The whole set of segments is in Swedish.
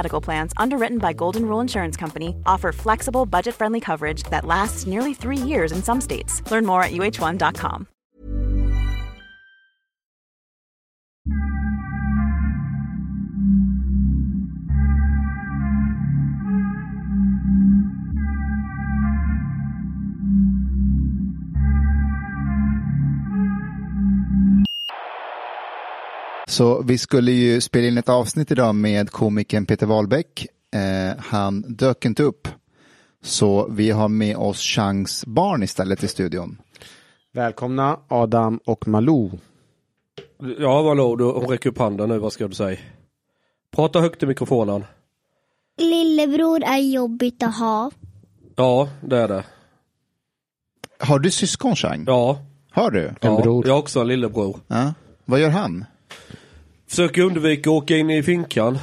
Medical Plans, underwritten by Golden Rule Insurance Company, offer flexible, budget-friendly coverage that lasts nearly three years in some states. Learn more at uh1.com. Så vi skulle ju spela in ett avsnitt idag med komikern Peter Wahlbeck. Eh, han dök inte upp. Så vi har med oss Changs barn istället i studion. Välkomna Adam och Malou. Ja, Malou, du, hon räcker upp handen nu, vad ska du säga? Prata högt i mikrofonen. Lillebror är jobbigt att ha. Ja, det är det. Har du syskon Chang? Ja. Har du? ja bror. Jag har också en lillebror. Ja. Vad gör han? Försöker undvika att åka in i finkan.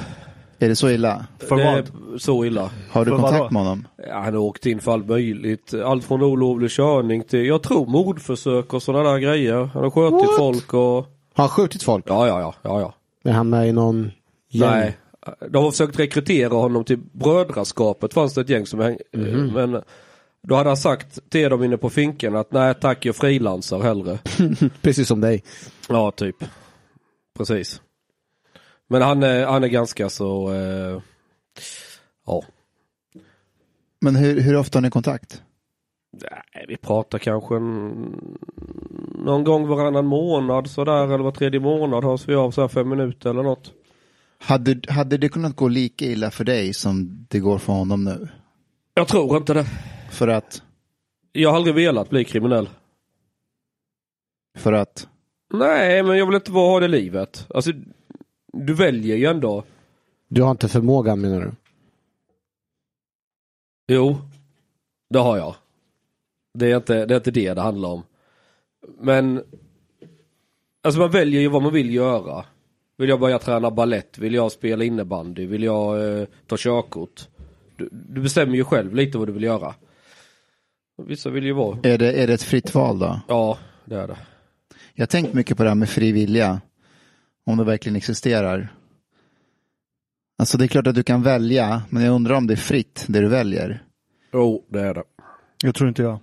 Är det så illa? För det är så illa. Har du För kontakt vadå? med honom? Ja, han har åkt in för allt möjligt. Allt från olovlig körning till, jag tror mordförsök och sådana där grejer. Han har skjutit folk och... Har han skjutit folk? Ja, ja, ja, ja, ja. Är han med i någon gäng? Nej. De har försökt rekrytera honom till brödraskapet fanns det ett gäng som häng... Mhm. Men då hade han sagt till dem inne på finken att nej tack jag frilansar hellre. Precis som dig. Ja, typ. Precis. Men han är, han är ganska så, eh, ja. Men hur, hur ofta har ni kontakt? Nej, vi pratar kanske en, någon gång varannan månad sådär eller var tredje månad hörs vi av så här fem minuter eller något. Hade, hade det kunnat gå lika illa för dig som det går för honom nu? Jag tror inte det. För att, Jag har aldrig velat bli kriminell. för att, Nej, men jag vill inte vara ha det livet. Alltså, du väljer ju ändå. Du har inte förmågan menar du? Jo, det har jag. Det är inte det, är inte det det handlar om. Men, alltså man väljer ju vad man vill göra. Vill jag börja träna ballett? Vill jag spela innebandy? Vill jag eh, ta körkort? Du, du bestämmer ju själv lite vad du vill göra. Vissa vill ju vara. är det, är det ett fritt val då? Ja, det är det. Jag har tänkt mycket på det här med fri vilja. Om det verkligen existerar. Alltså det är klart att du kan välja, men jag undrar om det är fritt, det du väljer. Jo, det är det. Jag tror inte jag.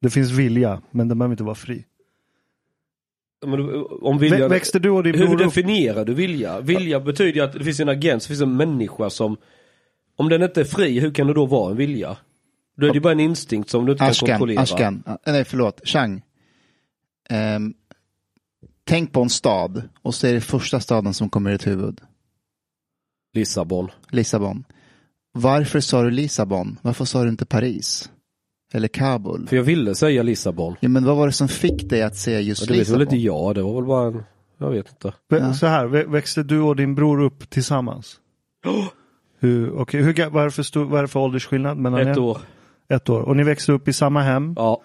Det finns vilja, men den behöver inte vara fri. Men du, om viljan... Vä- Växte du och din Hur definierar du vilja? Vilja betyder ju att det finns en agens, det finns en människa som Om den inte är fri, hur kan det då vara en vilja? Då är det ju bara en instinkt som du inte kan Ashkan, kontrollera. Ashkan, nej förlåt, Chang. Ehm, tänk på en stad och så är det första staden som kommer i ditt huvud. Lissabon. Lissabon. Varför sa du Lissabon? Varför sa du inte Paris? Eller Kabul? För jag ville säga Lissabon. Ja, men vad var det som fick dig att säga just Och det vet väl Lissabon? inte jag, det var väl bara en... Jag vet inte. Vä- Så här, vä- växte du och din bror upp tillsammans? Hur, okay, hur, ga- vad, är det för stor, vad är det för åldersskillnad mellan Ett er? år. Ett år. Och ni växte upp i samma hem? Ja.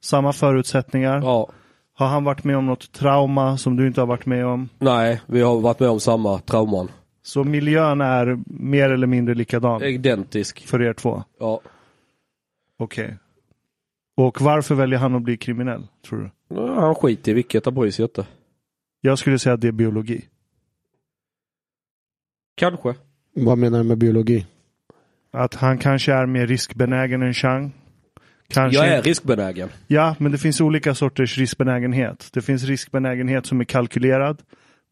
Samma förutsättningar? Ja. Har han varit med om något trauma som du inte har varit med om? Nej, vi har varit med om samma trauman. Så miljön är mer eller mindre likadan Identisk. för er två? Ja. Okej. Och varför väljer han att bli kriminell, tror du? Ja, Han skiter i vilket, han bryr sig inte. Jag skulle säga att det är biologi. Kanske. Vad menar du med biologi? Att han kanske är mer riskbenägen än Chang. Kanske Jag är riskbenägen. Ja, men det finns olika sorters riskbenägenhet. Det finns riskbenägenhet som är kalkylerad.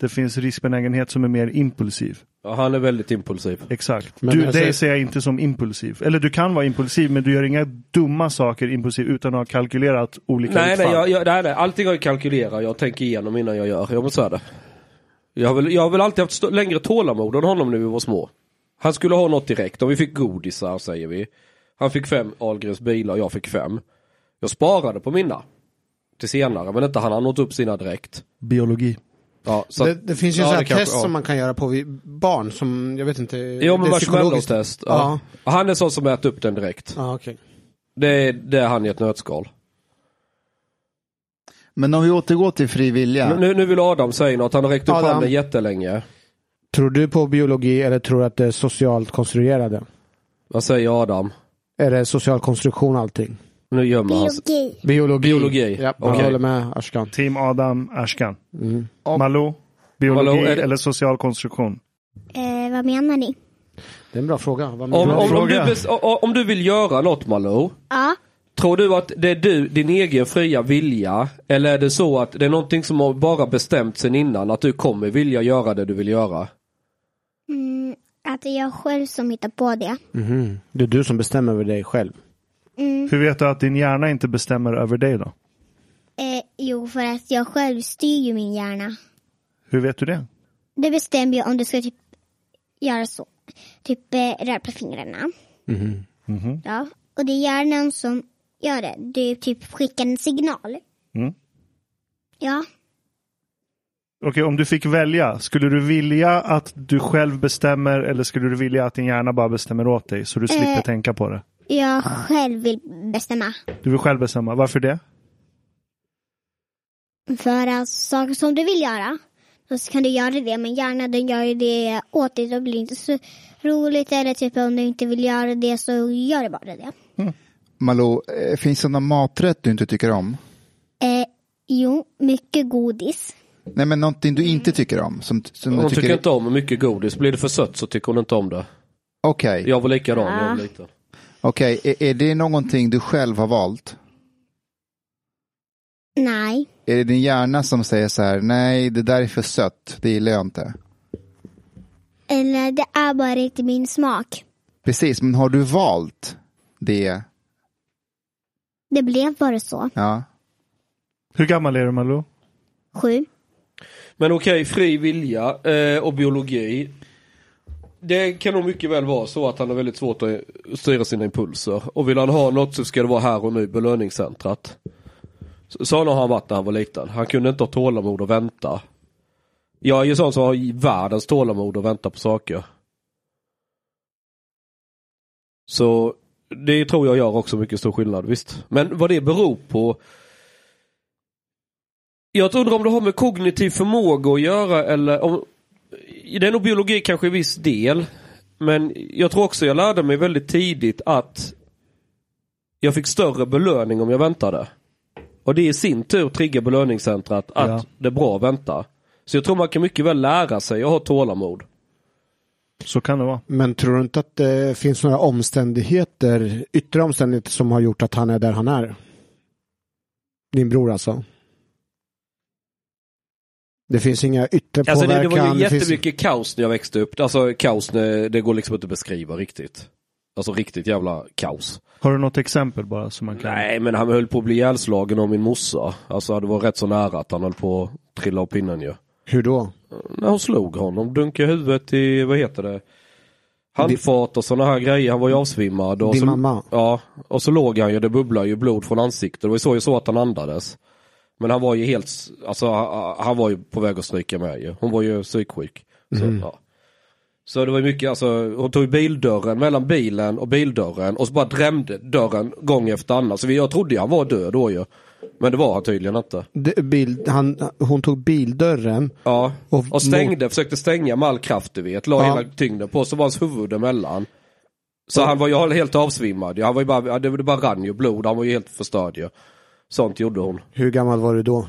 Det finns riskbenägenhet som är mer impulsiv. Ja, han är väldigt impulsiv. Exakt. Men du, alltså- det ser jag inte som impulsiv. Eller du kan vara impulsiv, men du gör inga dumma saker impulsiv utan att ha kalkylerat olika Nej, utfall. nej, jag, jag, nej, nej, allting har jag kalkylerat. Jag tänker igenom innan jag gör. Jag måste säga det. Jag har väl, jag har väl alltid haft längre tålamod än honom när vi var små. Han skulle ha något direkt. Om vi fick godisar säger vi. Han fick fem Ahlgrens bilar och jag fick fem. Jag sparade på mina. Till senare, men inte han har nått upp sina direkt. Biologi. Ja, så Det, det finns ju ja, så här det kanske- test ja. som man kan göra på barn som, jag vet inte. Jo men marshmallow-test. Ja. Han är sån som äter upp den direkt. Ja, okej. Det är, det är han i ett nötskal. Men om vi återgår till fri vilja. Nu, nu vill Adam säga något, han har räckt upp Adam. handen jättelänge. Tror du på biologi eller tror du att det är socialt konstruerade? Vad säger Adam? Är det social konstruktion allting? Nu gömmer han sig. Biologi. Biologi. Biologi. Ja, jag Okej. håller med Ashkan. Team Adam Ashkan. Mm. Malou, biologi Malou, är det- eller social konstruktion? Eh, vad menar ni? Det är en bra fråga. Vad Om, menar om, du? om, fråga. du bes, o- om du vill göra något Malou, Ja. tror du att det är du, din egen fria vilja? Eller är det så att det är någonting som har bara bestämt sen innan att du kommer vilja göra det du vill göra? Mm, att det är jag själv som hittar på det. Mhm. Det är du som bestämmer över dig själv. Mm, Hur vet du att din hjärna inte bestämmer över dig då? eh, jo, för att jag själv styr ju min hjärna. Hur vet du det? Det bestämmer jag om du ska typ göra så. Typ eh, röra på fingrarna. Mhm. Ja, och det är hjärnan som gör det. Du typ skickar en signal. Mm. Ja, Okej, om du fick välja, skulle du vilja att du själv bestämmer eller skulle du vilja att din hjärna bara bestämmer åt dig så du slipper Eh. tänka på det? jag själv vill bestämma. Du vill själv bestämma, varför det? För att saker som du vill göra, då kan du göra det. Men hjärnan den gör ju det åt dig. Då blir det inte så roligt. Eller typ om du inte vill göra det så gör du bara det. Malou, eh, finns det någon maträtt du inte tycker om? Eh, jo, mycket godis. Nej, men någonting du inte tycker om? Som, som Hon du tycker tycker... inte om mycket godis. Blir det för sött så tycker hon inte om det. Okej, Jag var likadan när jag Ah. var liten. Okej. är, är det någonting du själv har valt? Nej. Är det din hjärna som säger så här, nej det där är för sött, det gillar jag inte. Eller det är bara inte min smak. Precis, men har du valt det? Det blev bara så. Ja. Hur gammal är du Malou? Sju. Men okej, fri vilja eh, och biologi. Det kan nog mycket väl vara så att han har väldigt svårt att styra sina impulser. Och vill han ha något så ska det vara här och nu, belöningscentrat. Så, så har han varit när han var liten. Han kunde inte ha tålamod och vänta. Jag är ju sån som har världens tålamod att vänta på saker. Så det tror jag gör också mycket stor skillnad, visst. Men vad det beror på jag undrar om det har med kognitiv förmåga att göra eller om Det är nog biologi kanske i viss del. Men jag tror också jag lärde mig väldigt tidigt att jag fick större belöning om jag väntade. Och det i sin tur triggar belöningscentrat att Ja. det är bra att vänta. Så jag tror man kan mycket väl lära sig att ha tålamod. Så kan det vara. Men tror du inte att det finns några omständigheter, yttre omständigheter som har gjort att han är där han är? Din bror alltså? Det finns inga yttre Alltså det, det var ju det finns- jättemycket kaos när jag växte upp. Alltså kaos, när- det går liksom inte att beskriva riktigt. Alltså riktigt jävla kaos. Har du något exempel bara som man kan? Nej men han höll på att bli ihjälslagen av min morsa. Alltså det var rätt så nära att han höll på att trilla av pinnen ju. Hur då? När hon slog honom, dunkade huvudet i, vad heter det? Handfat och sådana här grejer. Han var ju avsvimmad. Och Din så, mamma? Ja, och så låg han ju, det bubblade ju blod från ansiktet. Det var ju så, ju så att han andades. Men han var ju helt, alltså han- var ju på väg att stryka med ju. Hon var ju psyksjuk. Så, ja. så det var mycket, alltså hon tog bildörren mellan bilen och bildörren och så bara drämde dörren gång efter annan. Så jag trodde han var död då ju. Men det var han tydligen inte. Det, bil, han, hon tog bildörren. Ja, Och- och, stängde, försökte stänga med all kraft du vet. La Ja. hela tyngden på, så var hans huvud emellan. Så han var ju helt avsvimmad. Han var ju bara, det, det bara rann ju blod, han var ju helt förstörd ju. Sånt gjorde hon. Hur gammal var du då?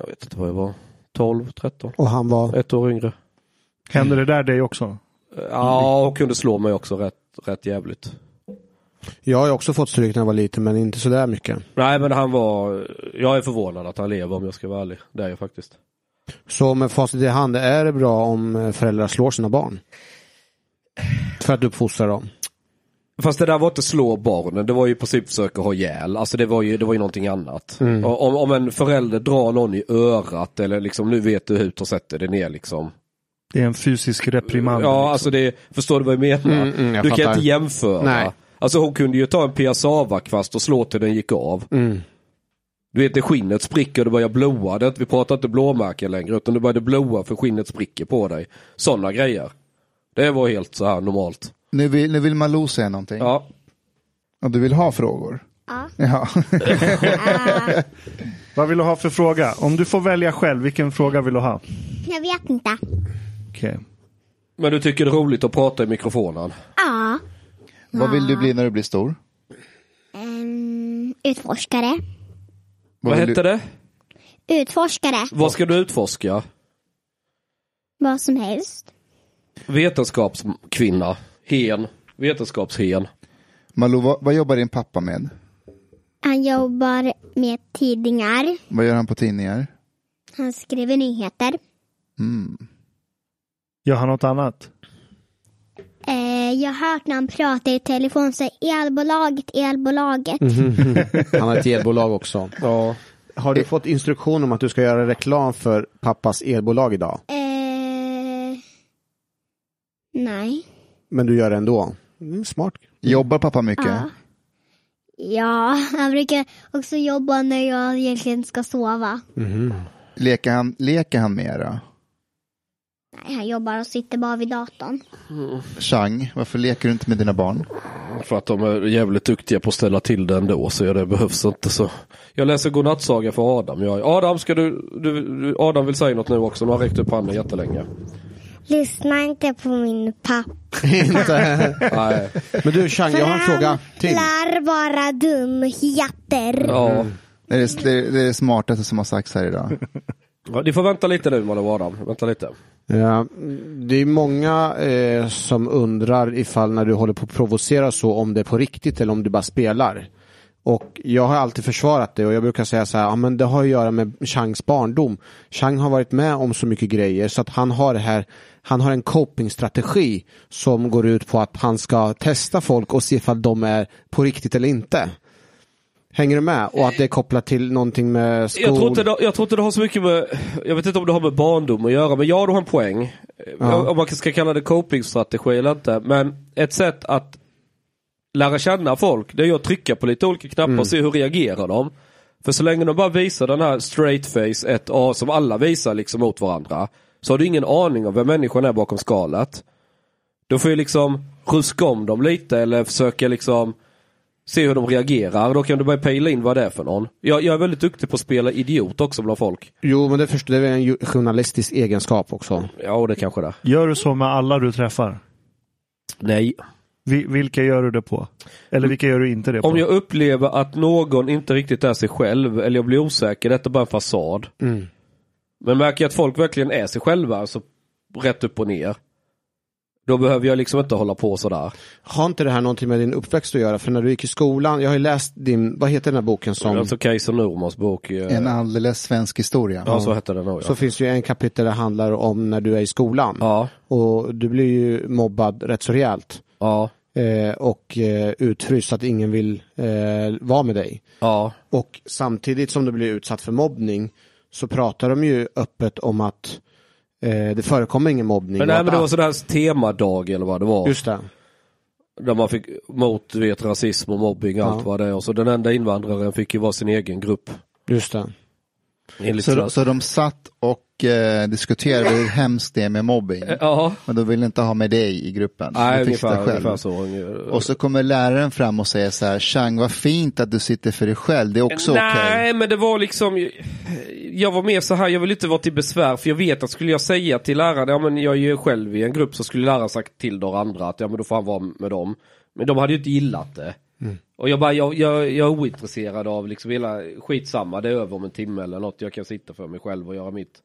Jag vet inte vad jag var. 12, 13. Och han var? Ett år yngre. Hände det där dig också? Ja, och kunde slå mig också rätt, rätt jävligt. Jag har ju också fått stryk när jag var liten men inte sådär mycket. Nej men han var, jag är förvånad att han lever om jag ska vara ärlig. Det är jag faktiskt. Så med facit i hand, är det bra om föräldrar slår sina barn? För att uppfostra dem? Fast det där var inte slå barnen, det var ju i princip försöka ha ihjäl. Alltså det var ju, det var ju någonting annat. Och Om, om en förälder drar någon i örat eller liksom nu vet du hut och sätter det ner liksom. Det är en fysisk reprimand. Ja, liksom. alltså det, förstår du vad jag menar? Mm, mm, jag du kan fattar. inte jämföra. Nej. Alltså hon kunde ju ta en piassavakvast och slå till den gick av. Mm. Du vet, det skinnet spricker och det börjar blåa. Det, vi pratar inte blåmärken längre utan det började blåa för skinnet spricker på dig. Sådana grejer. Det var helt så här normalt. Nu vill, nu vill Malou säga någonting. Ja. Och du vill ha frågor? Ja. Ja. Vad vill du ha för fråga? Om du får välja själv, vilken fråga vill du ha? Jag vet inte. Okej. Men du tycker det är roligt att prata i mikrofonen? Ja. Vad vill du bli när du blir stor? Um, utforskare. Vad vill hette du... det? Utforskare. Vad ska du utforska? Vad som helst. Vetenskapskvinna. Hen. Vetenskapshen. Malou, vad, vad jobbar din pappa med? Han jobbar med tidningar. Vad gör han på tidningar? Han skriver nyheter. Gör han något annat? Eh, jag har hört när han pratar i telefon så elbolaget, elbolaget. Han har ett elbolag också. Ja. Har du fått instruktion om att du ska göra reklam för pappas elbolag idag? Eh, nej. Men du gör det ändå? Mm, smart. Jobbar pappa mycket? Ja. Ja, han brukar också jobba när jag egentligen ska sova. Leker, han, leker han mera? Nej, han jobbar och sitter bara vid datorn. Chang, varför leker du inte med dina barn? För att de är jävligt duktiga på att ställa till det ändå så det behövs inte så. Jag läser godnattsaga för Adam. Jag, Adam, ska du, du, Adam vill säga något nu också. Nu har räckt upp handen jättelänge. Lyssna inte på min pappa. Inte. Nej. Men du Chang, jag har en fråga till. lär bara dumheter. Ja. Det är det, det, är det smartaste som har sagts här idag. Ja, Ni får vänta lite nu Adam. Vänta lite. Ja, det är många eh, som undrar ifall när du håller på att provocera så om det är på riktigt eller om du bara spelar. Och jag har alltid försvarat det och jag brukar säga så här, ja men det har att göra med Changs barndom. Chang har varit med om så mycket grejer så att han har det här, han har en copingstrategi som går ut på att han ska testa folk och se ifall de är på riktigt eller inte. Hänger du med? Och att det är kopplat till någonting med skol... Jag tror, inte det, jag tror inte det har så mycket med, jag vet inte om det har med barndom att göra, men ja du har en poäng. Ja. Om man ska kalla det copingstrategi eller inte. Men ett sätt att lära känna folk, det är att trycka på lite olika knappar och se hur reagerar de. För så länge de bara visar den här straight face 1A som alla visar liksom mot varandra. Så har du ingen aning om vem människan är bakom skalet. Då får ju liksom ruska om dem lite eller försöka liksom se hur de reagerar. Då kan du börja pejla in vad det är för någon. Jag, jag är väldigt duktig på att spela idiot också bland folk. Jo, men det, förstår, det är en journalistisk egenskap också. Ja, och det kanske det är. Gör du så med alla du träffar? Nej. Vi, vilka gör du det på? Eller vilka gör du inte det på? Om jag upplever att någon inte riktigt är sig själv eller jag blir osäker, detta är bara en fasad. Men märker jag att folk verkligen är sig själva, så rätt upp och ner. Då behöver jag liksom inte hålla på sådär. Har inte det här någonting med din uppväxt att göra? För när du gick i skolan, jag har ju läst din, vad heter den här boken som, Alltså Kajsa Normans bok. eh, En alldeles svensk historia. Ja, så hette den nog så finns det ju en kapitel där det handlar om när du är i skolan. Ja, Och du blir ju mobbad rätt så rejält. ja, Eh, och eh, utfryst att ingen vill eh, vara med dig. ja. Och samtidigt som du blir utsatt för mobbning så pratar de ju öppet om att eh, det förekommer ingen mobbning. Men, nej, men det var allt- sådär temadag eller vad det var. Just det. Där man fick mot vet, rasism och mobbing och allt Ja. vad det är. Och så den enda invandraren fick ju vara sin egen grupp. Just det. Så, sina- så de satt och eh, diskuterade hur hemskt det är med mobbing. Ja, Men de vill inte ha med dig i gruppen. nej, ungefär, ungefär så. Och så kommer läraren fram och säger så här, Chang vad fint att du sitter för dig själv, det är också okej. Nej, men det var liksom Jag var mer så här, jag vill inte vara till besvär för jag vet att skulle jag säga till läraren, ja men jag är ju själv i en grupp så skulle läraren sagt till de andra att ja men då får han vara med dem. Men de hade ju inte gillat det. Och jag bara, jag, jag, jag är ointresserad av liksom hela, skitsamma det är över om en timme eller något, jag kan sitta för mig själv och göra mitt.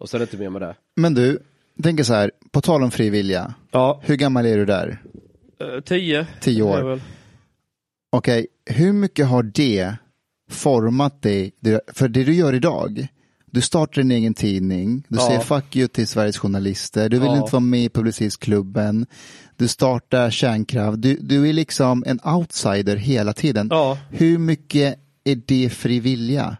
Och så är det inte mer med det. Men du, tänker så här, på tal om fri vilja, Ja, hur gammal är du där? eh, tio. Tio år. Okej, hur mycket har det format dig? För det du gör idag, du startar din egen tidning, du Ja. säger fuck you till Sveriges journalister, du vill Ja. inte vara med i Publicistklubben, du startar kärnkraft, du, du är liksom en outsider hela tiden. Ja. Hur mycket är det fri vilja?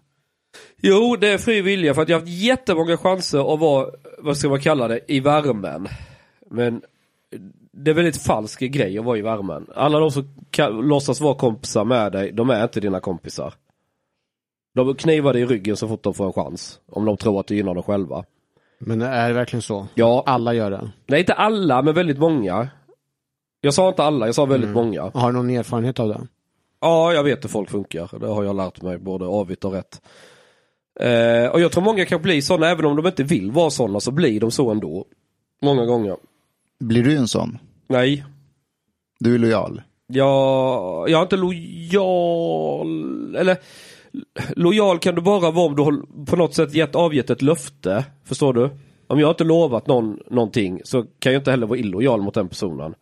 Jo, det är fri vilja för att jag har haft jättemånga chanser att vara, vad ska man kalla det, i värmen. Men det är väldigt falsk grej att vara i värmen. Alla de som kan, låtsas vara kompisar med dig, de är inte dina kompisar. De knivar dig i ryggen så fort de får en chans. Om de tror att det gynnar dem själva. Men är det verkligen så? Ja, Alla gör det. nej inte alla, men väldigt många. Jag sa inte alla, jag sa väldigt många. Har du någon erfarenhet av det? Ja, jag vet hur folk funkar. Det har jag lärt mig både avigt och rätt. Eh, och jag tror många kan bli sådana, även om de inte vill vara sådana, så blir de så ändå. Många gånger. Blir du en sån? Nej, Du är lojal? jag, jag är inte lojal. Eller lojal kan du bara vara om du har på något sätt gett, avgett ett löfte. Förstår du? Om jag inte lovat någon någonting så kan jag inte heller vara illojal mot den personen.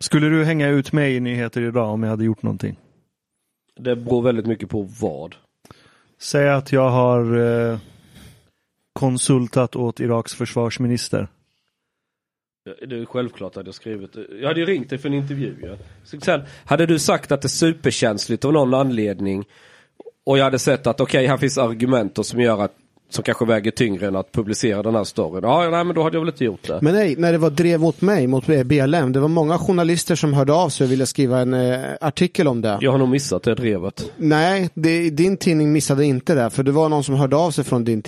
Skulle du hänga ut mig i nyheter idag om jag hade gjort någonting? Det beror väldigt mycket på vad. Säg att jag har eh, konsultat åt Iraks försvarsminister. Det är självklart att jag skrivit. Jag hade ju ringt dig för en intervju ju. Så Sen, hade du sagt att det är superkänsligt av någon anledning och jag hade sett att okej, här finns argument som gör att som kanske väger tyngre än att publicera den här storyn. Ja, nej men då hade jag väl inte gjort det. Men nej, när det var drev mot mig, mot BLM, det var många journalister som hörde av sig och ville skriva en eh, artikel om det. Jag har nog missat det drevet. Nej, det, din tidning missade inte det, för det var någon som hörde av sig från din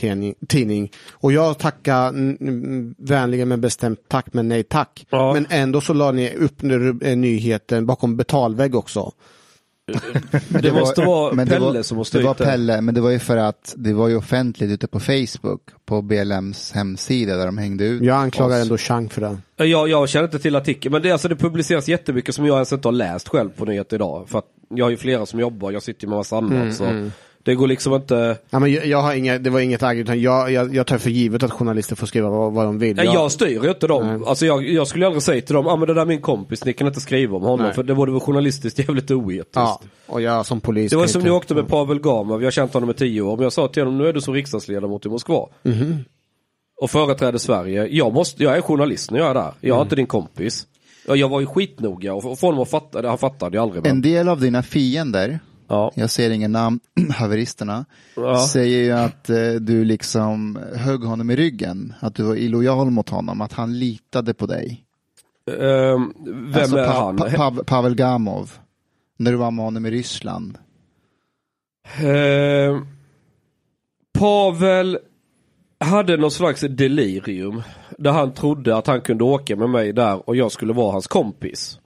tidning. Och jag tackade vänligen men bestämt tack, men nej tack. Ja. Men ändå så la ni upp eh, nyheten bakom betalvägg också. Det, måste vara men Pelle det var, som måste Det var. Pelle, men det var ju för att det var ju offentligt ute på Facebook, på BLMs hemsida där de hängde ut Jag anklagar oss. ändå Chang för det. Jag, jag känner inte till artikeln, men det, alltså, det publiceras jättemycket som jag ens inte har läst själv på nyheter idag. För att jag har ju flera som jobbar, jag sitter ju med massa annat. Mm, så Det går liksom inte... Ja, men jag, jag har inga, det var inget agg, utan jag, jag, jag tar för givet att journalister får skriva vad, vad de vill. Nej, jag styr ju inte dem. Nej. Alltså jag, jag skulle aldrig säga till dem, ah, men det där är min kompis, ni kan inte skriva om honom. Nej. För det vore väl journalistiskt jävligt oetiskt. Ja, och jag som polis Det var som inte- ni åkte med Pavel Gamov, jag har känt honom i tio år. Men jag sa till honom, nu är du som riksdagsledamot i Moskva. Mhm. Och företräder Sverige. Jag, måste, jag är journalist när jag är där. Jag Mm. är inte din kompis. Jag var ju skitnoga och och få honom att fatta det. Han fattade ju aldrig. En Men, del av dina fiender, ja. jag ser ingen namn, haveristerna, Ja. säger ju att eh, du liksom högg honom i ryggen, att du var illojal mot honom, att han litade på dig. Ehm, vem alltså, är Pa- han? Pa- Pav- Pavel Gamov, när du var med honom i Ryssland. Ehm, Pavel hade någon slags delirium. Där han trodde att han kunde åka med mig där och jag skulle vara hans kompis.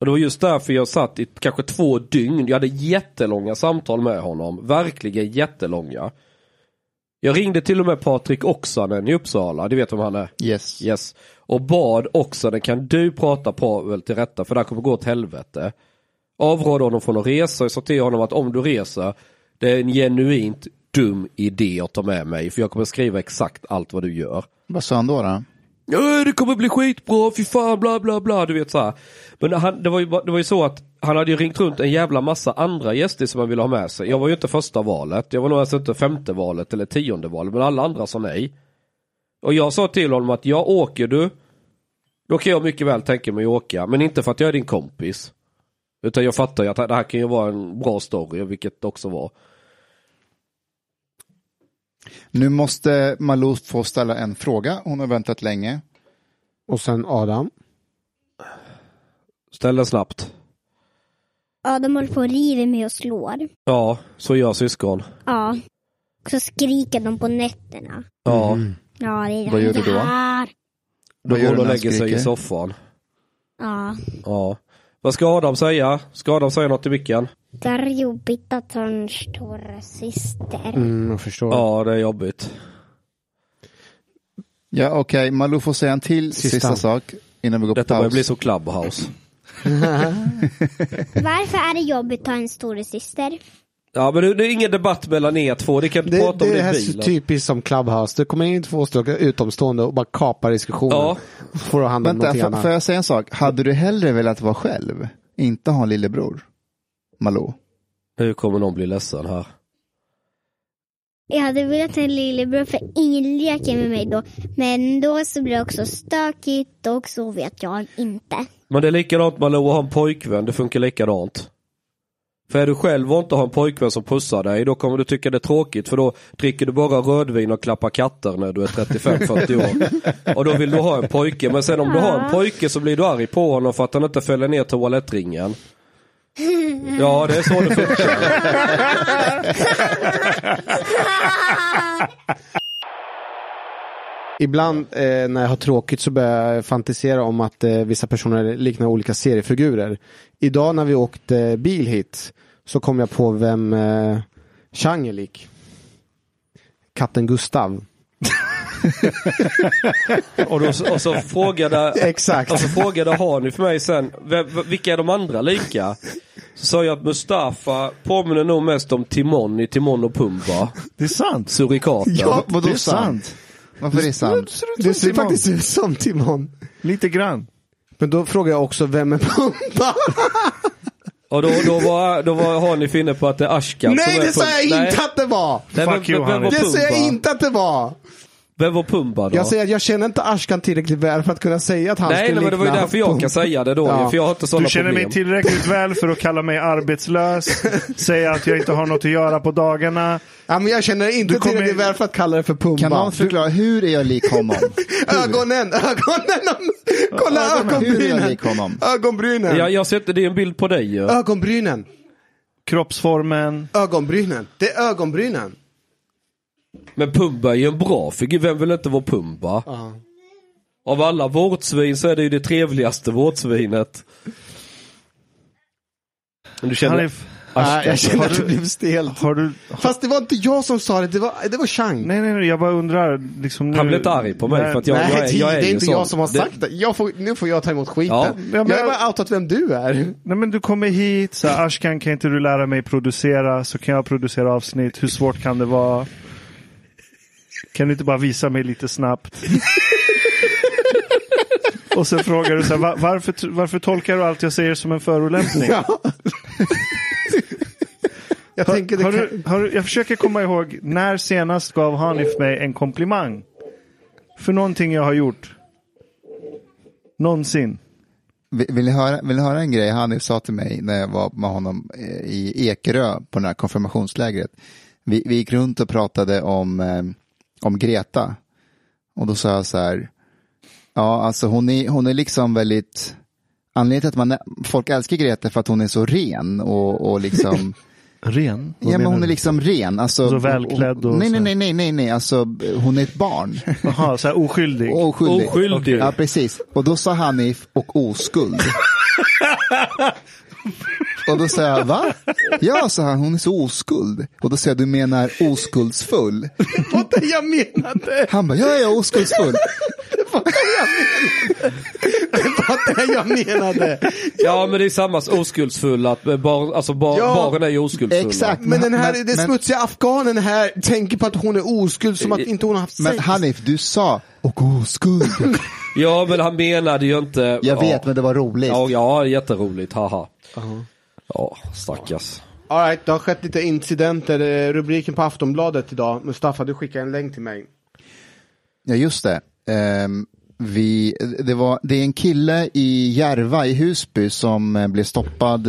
Och det var just därför jag satt i kanske två dygn. Jag hade jättelånga samtal med honom. Verkligen jättelånga. Jag ringde till och med Patrik Oksanen i Uppsala. Du vet vem han är? Yes. Yes. Och bad Oksanen, kan du prata Pavel till rätta för det här kommer gå åt helvete. Avrådde honom från att resa och sa till honom att om du reser, det är en genuint dum idé att ta med mig för jag kommer skriva exakt allt vad du gör. Vad sa han då? då? Ja, det kommer bli skitbra, fy fan, bla bla bla, du vet så här. Men han, det, var ju, det var ju så att han hade ju ringt runt en jävla massa andra gäster som han ville ha med sig. Jag var ju inte första valet, jag var nog ens inte femte valet eller tionde valet, men alla andra sa nej. Och jag sa till honom att jag åker du, då kan jag mycket väl tänka mig att åka, men inte för att jag är din kompis. Utan jag fattar ju att det här kan ju vara en bra story, vilket det också var. Nu måste Malou få ställa en fråga, hon har väntat länge. Och sen Adam. Ställ den snabbt. Ja, de håller på och river mig och slår. Ja, så gör syskon. Ja. Och så skriker de på nätterna. Ja, Ja, det är Vad gör du då? Här. då går du och lägger sig i soffan. Ja. Ja. Vad ska Adam säga? Ska Adam säga något i micken? Det är jobbigt att ha en stora syster. Mm, jag förstår. Ja, det är jobbigt. Ja, okej, Malou får säga en till sista, Sista. sak innan vi går på Detta börjar paus. bli så clubhouse. Varför är det jobbigt att ha en stora syster? Ja, men det, det är ingen debatt mellan er två. Ni kan inte Det, prata om det det är i så bilen. typiskt som Clubhouse. Det kommer in två stycken utomstående och bara kapar diskussionen. Ja. Får att handla om Vänta, någonting får, annat. får jag säga en sak? Hade du hellre velat vara själv? Inte ha en lillebror? Malou? Nu kommer någon bli ledsen här. Jag hade velat ha en lillebror för ingen leker med mig då. Men då så blir det också stökigt och så vet jag inte. Men det är likadant Malou att ha en pojkvän, det funkar likadant. För är du själv och inte har en pojkvän som pussar dig, då kommer du tycka det är tråkigt för då dricker du bara rödvin och klappar katter när du är 35-40 år. Och då vill du ha en pojke, men sen om du har en pojke så blir du arg på honom för att han inte fäller ner toalettringen. Ja, det är så det funkar. Ibland eh, när jag har tråkigt så börjar jag fantisera om att eh, vissa personer liknar olika seriefigurer. Idag när vi åkte bil hit så kom jag på vem eh, Chang är lik. Katten Gustav. Och, då, och så frågade, Exakt. och så frågade Hani för mig sen, "Vem- vilka är de andra lika? Så sa jag att Mustafa påminner nog mest om Timon i Timon och Pumba. Det är sant. Surikaten. Ja, Vadå det är sant? sant. Varför är det sant? Det ser faktiskt ut som Timon. Lite grann. Men då frågar jag också vem är Pumba? Och då, då var, då var Hani inne på att det är Ashkan Nej som är det sa jag inte att det var! Nej, Fuck vem, you, vem, vem var Hani. Det sa jag inte att det var! Vem var Pumba då? Jag säger att jag känner inte Ashkan tillräckligt väl för att kunna säga att han nej, skulle nej, men det var ju därför jag kan säga det då. Ja. För jag har inte sådana Du känner problem. mig tillräckligt väl för att kalla mig arbetslös, säga att jag inte har något att göra på dagarna. Ja, men jag känner inte Du kommer- tillräckligt väl för att kalla det för Pumba. Kan någon förklara, hur är jag lik honom? Ögonen, ögonen! Kolla Ögonen, hur är jag ögonbrynen! lik honom? Ögonbrynen! Ja, jag sätter det är en bild på dig ju. Ögonbrynen! Kroppsformen. Ögonbrynen! Det är ögonbrynen! Men Pumba är ju en bra figur. Vem vill inte vara Pumba? Ja. Av alla vårtsvin så är det ju det trevligaste vårtsvinet. Men du känner... Han är, Nej, jag känner Har att du- det blev stelt. har du... Fast det var inte jag som sa det, det var, det var Chang. Nej, nej, nej, jag bara undrar. Liksom, nu... Han blev inte arg på mig Nej, för att jag, Nej, jag, är, jag är det är inte sån. jag som har Det- sagt det. Jag får, nu får jag ta emot skiten. Ja. Ja, men- jag har bara outat vem du är. Nej, men du kommer hit, så här, Ashkan kan inte du lära mig producera, så kan jag producera avsnitt. Hur svårt kan det vara? Kan du inte bara visa mig lite snabbt? Och sen frågar du så här, "Va- varför, varför tolkar du allt jag säger som en förolämpning? Ja. jag Har, tänker har kan... du, har du, jag försöker komma ihåg, när senast gav Hanif mig en komplimang? För någonting jag har gjort. Någonsin. Vill vill ni höra, vill ni höra en grej Hanif sa till mig när jag var med honom eh, i Ekerö på det här konfirmationslägret. Vi, vi gick runt och pratade om, eh, om Greta. Och då sa jag så här, ja alltså hon är, hon är liksom väldigt, anledningen till att man, folk älskar Greta är för att hon är så ren och, och liksom Ren? Vad Ja men hon du? är liksom ren. Alltså, Så välklädd och nej, nej, nej, nej, nej, nej, alltså hon är ett barn. Jaha, så här oskyldig. Oskyldig. Oskyldig. Ja, precis. Och då sa Hanif och oskuld. och då sa jag, va? Ja, sa han, hon är så oskuld. Och då sa jag, du menar oskuldsfull? Det var det jag menade! Han bara, ja, jag är oskuldsfull. Det var det jag menade! Ja men det är samma oskuldsfull att eh, bar, alltså bar, Ja, baren är ju oskuldsfulla. Exakt. Men den här, Men- men- smutsiga afghanen här tänker på att hon är oskuld som att inte hon har haft Men sex. Hanif, du sa, och oskuld. Ja men han menade ju inte. Jag ja. vet, men det var roligt. Ja, ja jätteroligt, haha. Ja, stackars. All right, det har skett lite incidenter. Eh, Rubriken på Aftonbladet idag. Mustafa, du skickade en länk till mig. Ja, just det. Ehm, vi, det, var, det är en kille i Järva i Husby som eh, blev stoppad.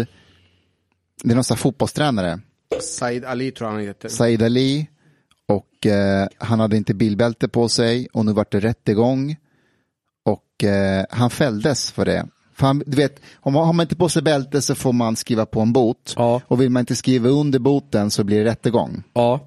Det är någon sån här fotbollstränare, Said Ali tror jag han heter. Said Ali. Och eh, han hade inte bilbälte på sig och nu vart det rättegång. Och eh, han fälldes för det. För han, du vet, om man, har man inte på sig bälte så får man skriva på en bot. Ja. Och vill man inte skriva under boten så blir det rättegång. Ja,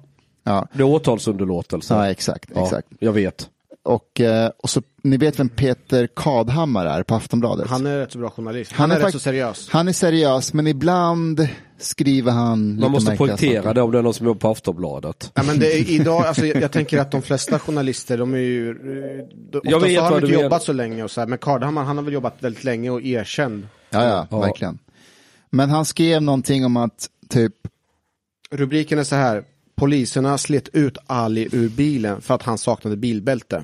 Ja, det är åtalsunderlåtelse. ja exakt. Ja, exakt. jag vet. Och, eh, och så, ni vet vem Peter Kadhammar är på Aftonbladet? Han är rätt så bra journalist. Han, är, fakt- rätt så seriös. Han är seriös, men ibland skriver han lite Man måste poängtera saker. det om det är någon som jobbar på Aftonbladet. Ja, men det är, idag, alltså, jag, jag tänker att de flesta journalister, de är ju... eh, De, Jag vet har vad de du inte jobbat så länge och så här, men Kardhammar, han har väl jobbat väldigt länge och erkänd. Ja, ja, Ja. verkligen. Men han skrev någonting om att typ, Rubriken är så här. Poliserna slet ut Ali ur bilen för att han saknade bilbälte.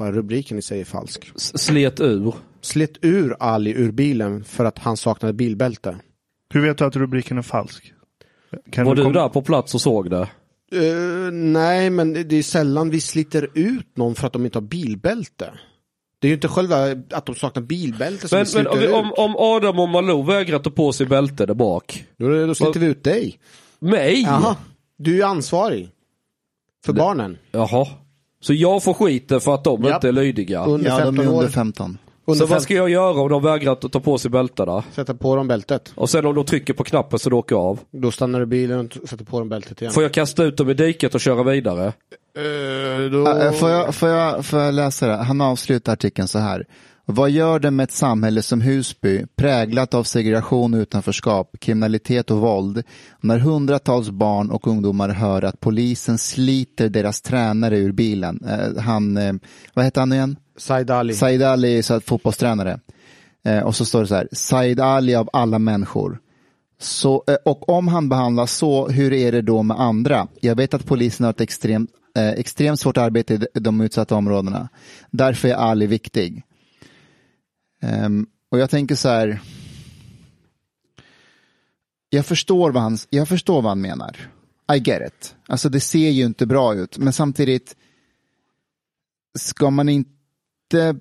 Bara rubriken i sig är falsk. S- Slet ur. Slet ur Ali ur bilen för att han saknade bilbälte. Hur vet du att rubriken är falsk? Kan Var du kom- där på plats och såg det? Eh, nej, men det är sällan vi sliter ut någon för att de inte har bilbälte. Det är ju inte själva att de saknar bilbälte som Men, vi men ut. om, om Adam och Malou vägrar ta på sig bälte där bak. Då, då sliter vi ut dig. Mig? Jaha, du är ju ansvarig. För barnen. Jaha. Så jag får skiten för att de Japp. inte är lydiga? Under Ja, de 15 är under 15. Under Så vad 15 ska jag göra om de vägrar att ta på sig bältena? Sätta på dem bältet. Och sen om de trycker på knappen så det åker jag av? Då stannar du bilen och sätter på dem bältet igen. Får jag kasta ut dem i diket och köra vidare? Eh, då... Äh, Får jag, får, jag, får jag läsa det? Han avslutar artikeln så här. Vad gör det med ett samhälle som Husby, präglat av segregation och utanförskap, kriminalitet och våld, när hundratals barn och ungdomar hör att polisen sliter deras tränare ur bilen? Eh, han, eh, vad heter han igen? Said Ali. Said Ali är så att fotbollstränare. Eh, och så står det så här, Said Ali av alla människor. Så, eh, och om han behandlas så, hur är det då med andra? Jag vet att polisen har ett extremt, eh, extremt svårt arbete i de utsatta områdena. Därför är Ali viktig. Ehm, och jag tänker så här, jag förstår, vad han, jag förstår vad han menar. I get it. Alltså det ser ju inte bra ut, men samtidigt ska man inte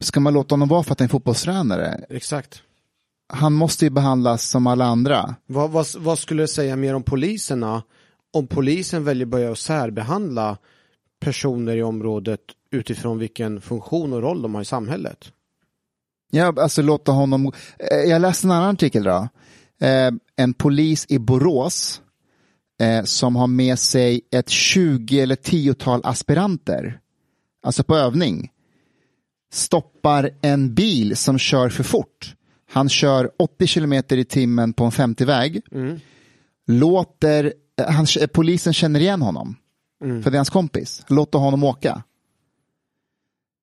ska man låta honom vara för att han är fotbollstränare? Exakt. Han måste ju behandlas som alla andra. Vad, vad, vad skulle du säga mer om poliserna om polisen väljer att börja särbehandla personer i området utifrån vilken funktion och roll de har i samhället? Ja, alltså låta honom... Eh, Jag läste en annan artikel då. Eh, en polis i Borås eh, som har med sig ett 20 eller 10-tal aspiranter, alltså på övning, stoppar en bil som kör för fort. Han kör 80 kilometer i timmen på en 50-väg. Låter, eh, han, polisen känner igen honom, för det är hans kompis. Låter honom åka.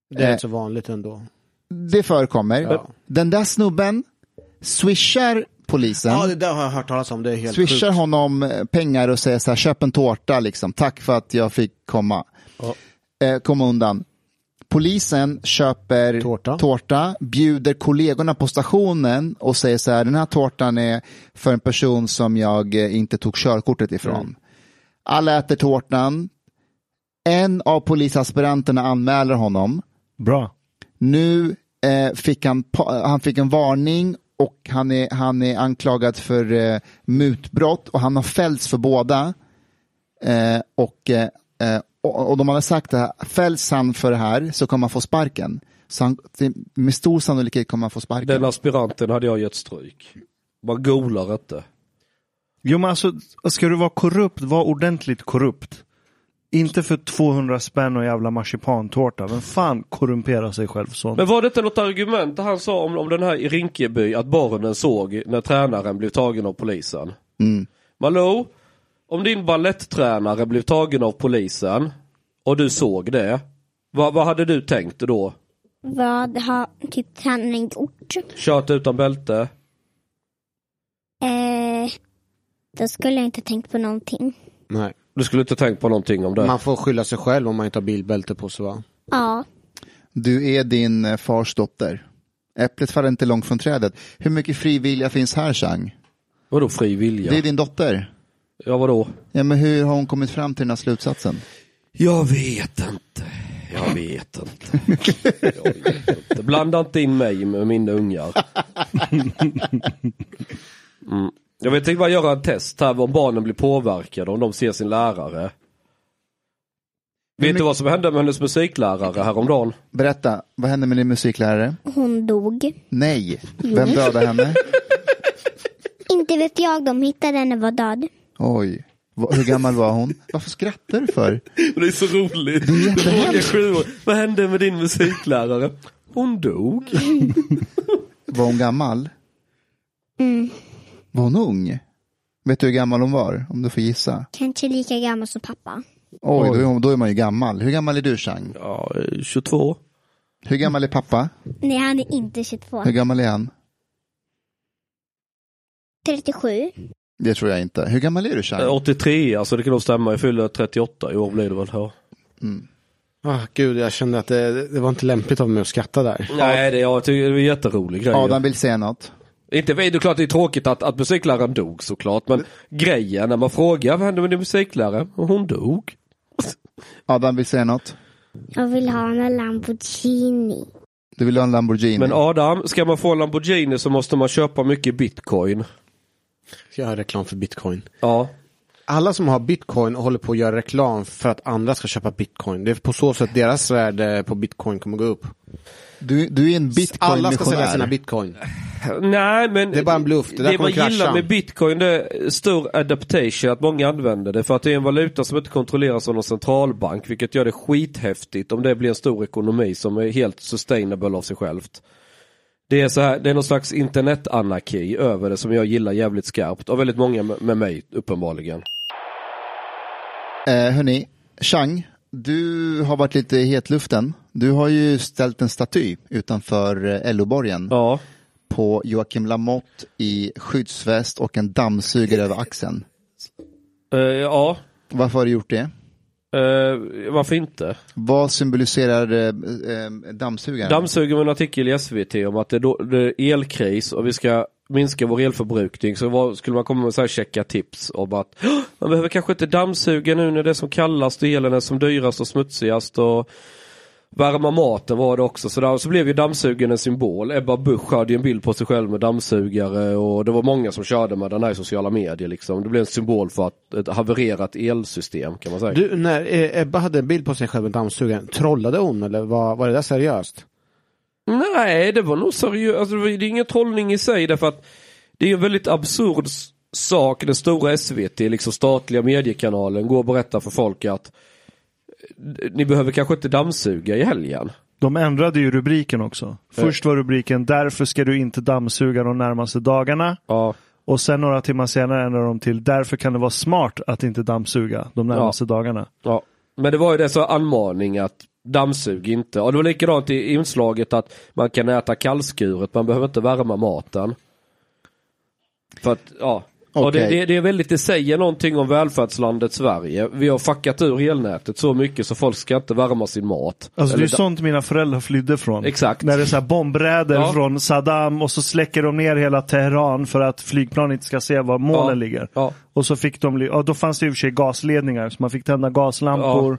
Det är Eh, så vanligt ändå. Det förekommer. Ja. Den där snubben swishar polisen. Ja, det där har jag hört talas om. Det är helt swishar sjukt. honom eh, pengar och säger så här, köp en tårta liksom. Tack för att jag fick komma. Eh, komma undan. Polisen köper Tårta. bjuder kollegorna på stationen och säger så här, den här tårtan är för en person som jag eh, inte tog körkortet ifrån. Mm. Alla äter tårtan. En av polisaspiranterna anmäler honom. Bra. Nu eh, fick han, pa- han fick en varning och han är, han är anklagad för eh, mutbrott och han har fällts för båda. Eh, och, eh, eh, och, och de hade sagt det här, fälls han för det här så kommer han få sparken. Så han, med stor sannolikhet kommer han få sparken. Den aspiranten hade jag gett stryk. Man golar inte. Jo men alltså, ska du vara korrupt, var ordentligt korrupt. Inte för 200 spänn och jävla marsipantårta. Vem fan korrumperar sig själv så? Men var det inte något argument han sa om, om den här i Rinkeby att barnen såg när tränaren blev tagen av polisen? Mm. Malou, om din balletttränare blev tagen av polisen och du såg det, vad, vad hade du tänkt då? Vad har typ tränaren gjort? Kört utan bälte? Eh, då skulle jag inte tänkt på någonting. Nej. Du skulle inte tänkt på någonting om det? Man får skylla sig själv om man inte har bilbälte på sig va? Ja, Du är din eh, fars dotter. Äpplet faller inte långt från trädet. Hur mycket frivilliga finns här, Chang? Vadå fri vilja? Det är din dotter. Ja vadå? Ja, men hur har hon kommit fram till den här slutsatsen? Jag vet inte. Jag vet inte. Jag vet inte. Blanda inte in mig med mina ungar. Mm. Jag vet inte bara göra en test här om barnen blir påverkade om de ser sin lärare. Vet du vad som hände med hennes musiklärare häromdagen? Berätta, vad hände med din musiklärare? hon dog. Nej, vem dödade henne? Inte vet jag, de hittade henne var död. Oj, hur gammal var hon? Varför skrattar du för? Det är så roligt. Det är Vad hände med din musiklärare? Hon dog. Var hon gammal? Mm. Var hon ung? Vet du hur gammal hon var? Om du får gissa. Kanske lika gammal som pappa. Oj, Då, är då är man ju gammal. Hur gammal är du, Chang? Ja, eh, 22. Hur gammal är pappa? Nej, han är inte 22. Hur gammal är han? 37. Det tror jag inte. Hur gammal är du, Eh, Chang? 83, alltså det kan nog stämma. Jag fyller 38 i år blir det väl. Ja. Ah, gud, jag kände att det, det var inte lämpligt av mig att skratta där. Nej, det, jag tycker det är en jätterolig grej. Adam vill säga något. Inte, det är klart det är tråkigt att, att musikläraren dog såklart. Men grejen när man frågar vad hände med din musiklärare? Och hon dog. Adam vill säga något? Jag vill ha en Lamborghini. Du vill ha en Lamborghini? Men Adam, ska man få en Lamborghini så måste man köpa mycket bitcoin. Jag har reklam för bitcoin. Ja. Alla som har bitcoin håller på att göra reklam för att andra ska köpa bitcoin. Det är på så sätt deras värde på bitcoin kommer gå upp. Du, du är en Alla ska sälja sina bitcoin-missionär. bitcoin. Nej men Det är bara en bluff. Det det man krascha. gillar med bitcoin det är stor adaptation, att många använder det. För att det är en valuta som inte kontrolleras av någon centralbank. Vilket gör det skithäftigt om det blir en stor ekonomi som är helt sustainable av sig självt. Det är så här, det är någon slags internetanarki över det som jag gillar jävligt skarpt. Och väldigt många med med mig uppenbarligen. Eh, hörni, Chang, du har varit lite i hetluften. Du har ju ställt en staty utanför eh, LO-borgen Ja. på Joakim Lamotte i skyddsväst och en dammsugare över axeln. Eh, ja. Varför har du gjort det? Eh, varför inte? Vad symboliserar eh, eh, dammsugaren? Dammsuger med en artikel i SVT om att det är, då, det är elkris och vi ska minska vår elförbrukning. Så var, skulle man komma med så här checka tips om att man behöver kanske inte dammsuga nu när det är som kallast och elen är som dyrast och smutsigast. Och värma maten var det också. Så, där, så blev ju dammsugaren en symbol. Ebba Busch hade ju en bild på sig själv med dammsugare och det var många som körde med den här i sociala medier. Liksom. Det blev en symbol för att ett havererat elsystem kan man säga. Du, när eh, Ebba hade en bild på sig själv med dammsugaren, trollade hon eller var, var det där seriöst? Nej, det var nog seriöst. Alltså, det är ingen trollning i sig därför att det är en väldigt absurd sak. Den stora SVT, liksom statliga mediekanalen, går och berättar för folk att eh, ni behöver kanske inte dammsuga i helgen. De ändrade ju rubriken också. Först var rubriken Därför ska du inte dammsuga de närmaste dagarna. Ja, Och sen några timmar senare ändrade de till Därför kan det vara smart att inte dammsuga de närmaste dagarna. ja. Men det var ju det så anmaning att dammsug inte. Och det var likadant i inslaget att man kan äta kallskuret, man behöver inte värma maten. För att, ja. Och det, det, det är väldigt, det säger någonting om välfärdslandet Sverige. Vi har fuckat ur elnätet så mycket så folk ska inte värma sin mat. Alltså det är sånt mina föräldrar flydde från. Exakt. När det är så här bombräder Ja. från Saddam och så släcker de ner hela Teheran för att flygplan inte ska se var målen Ja. ligger. Ja. Och så fick de, ja, då fanns det i och för sig gasledningar så man fick tända gaslampor.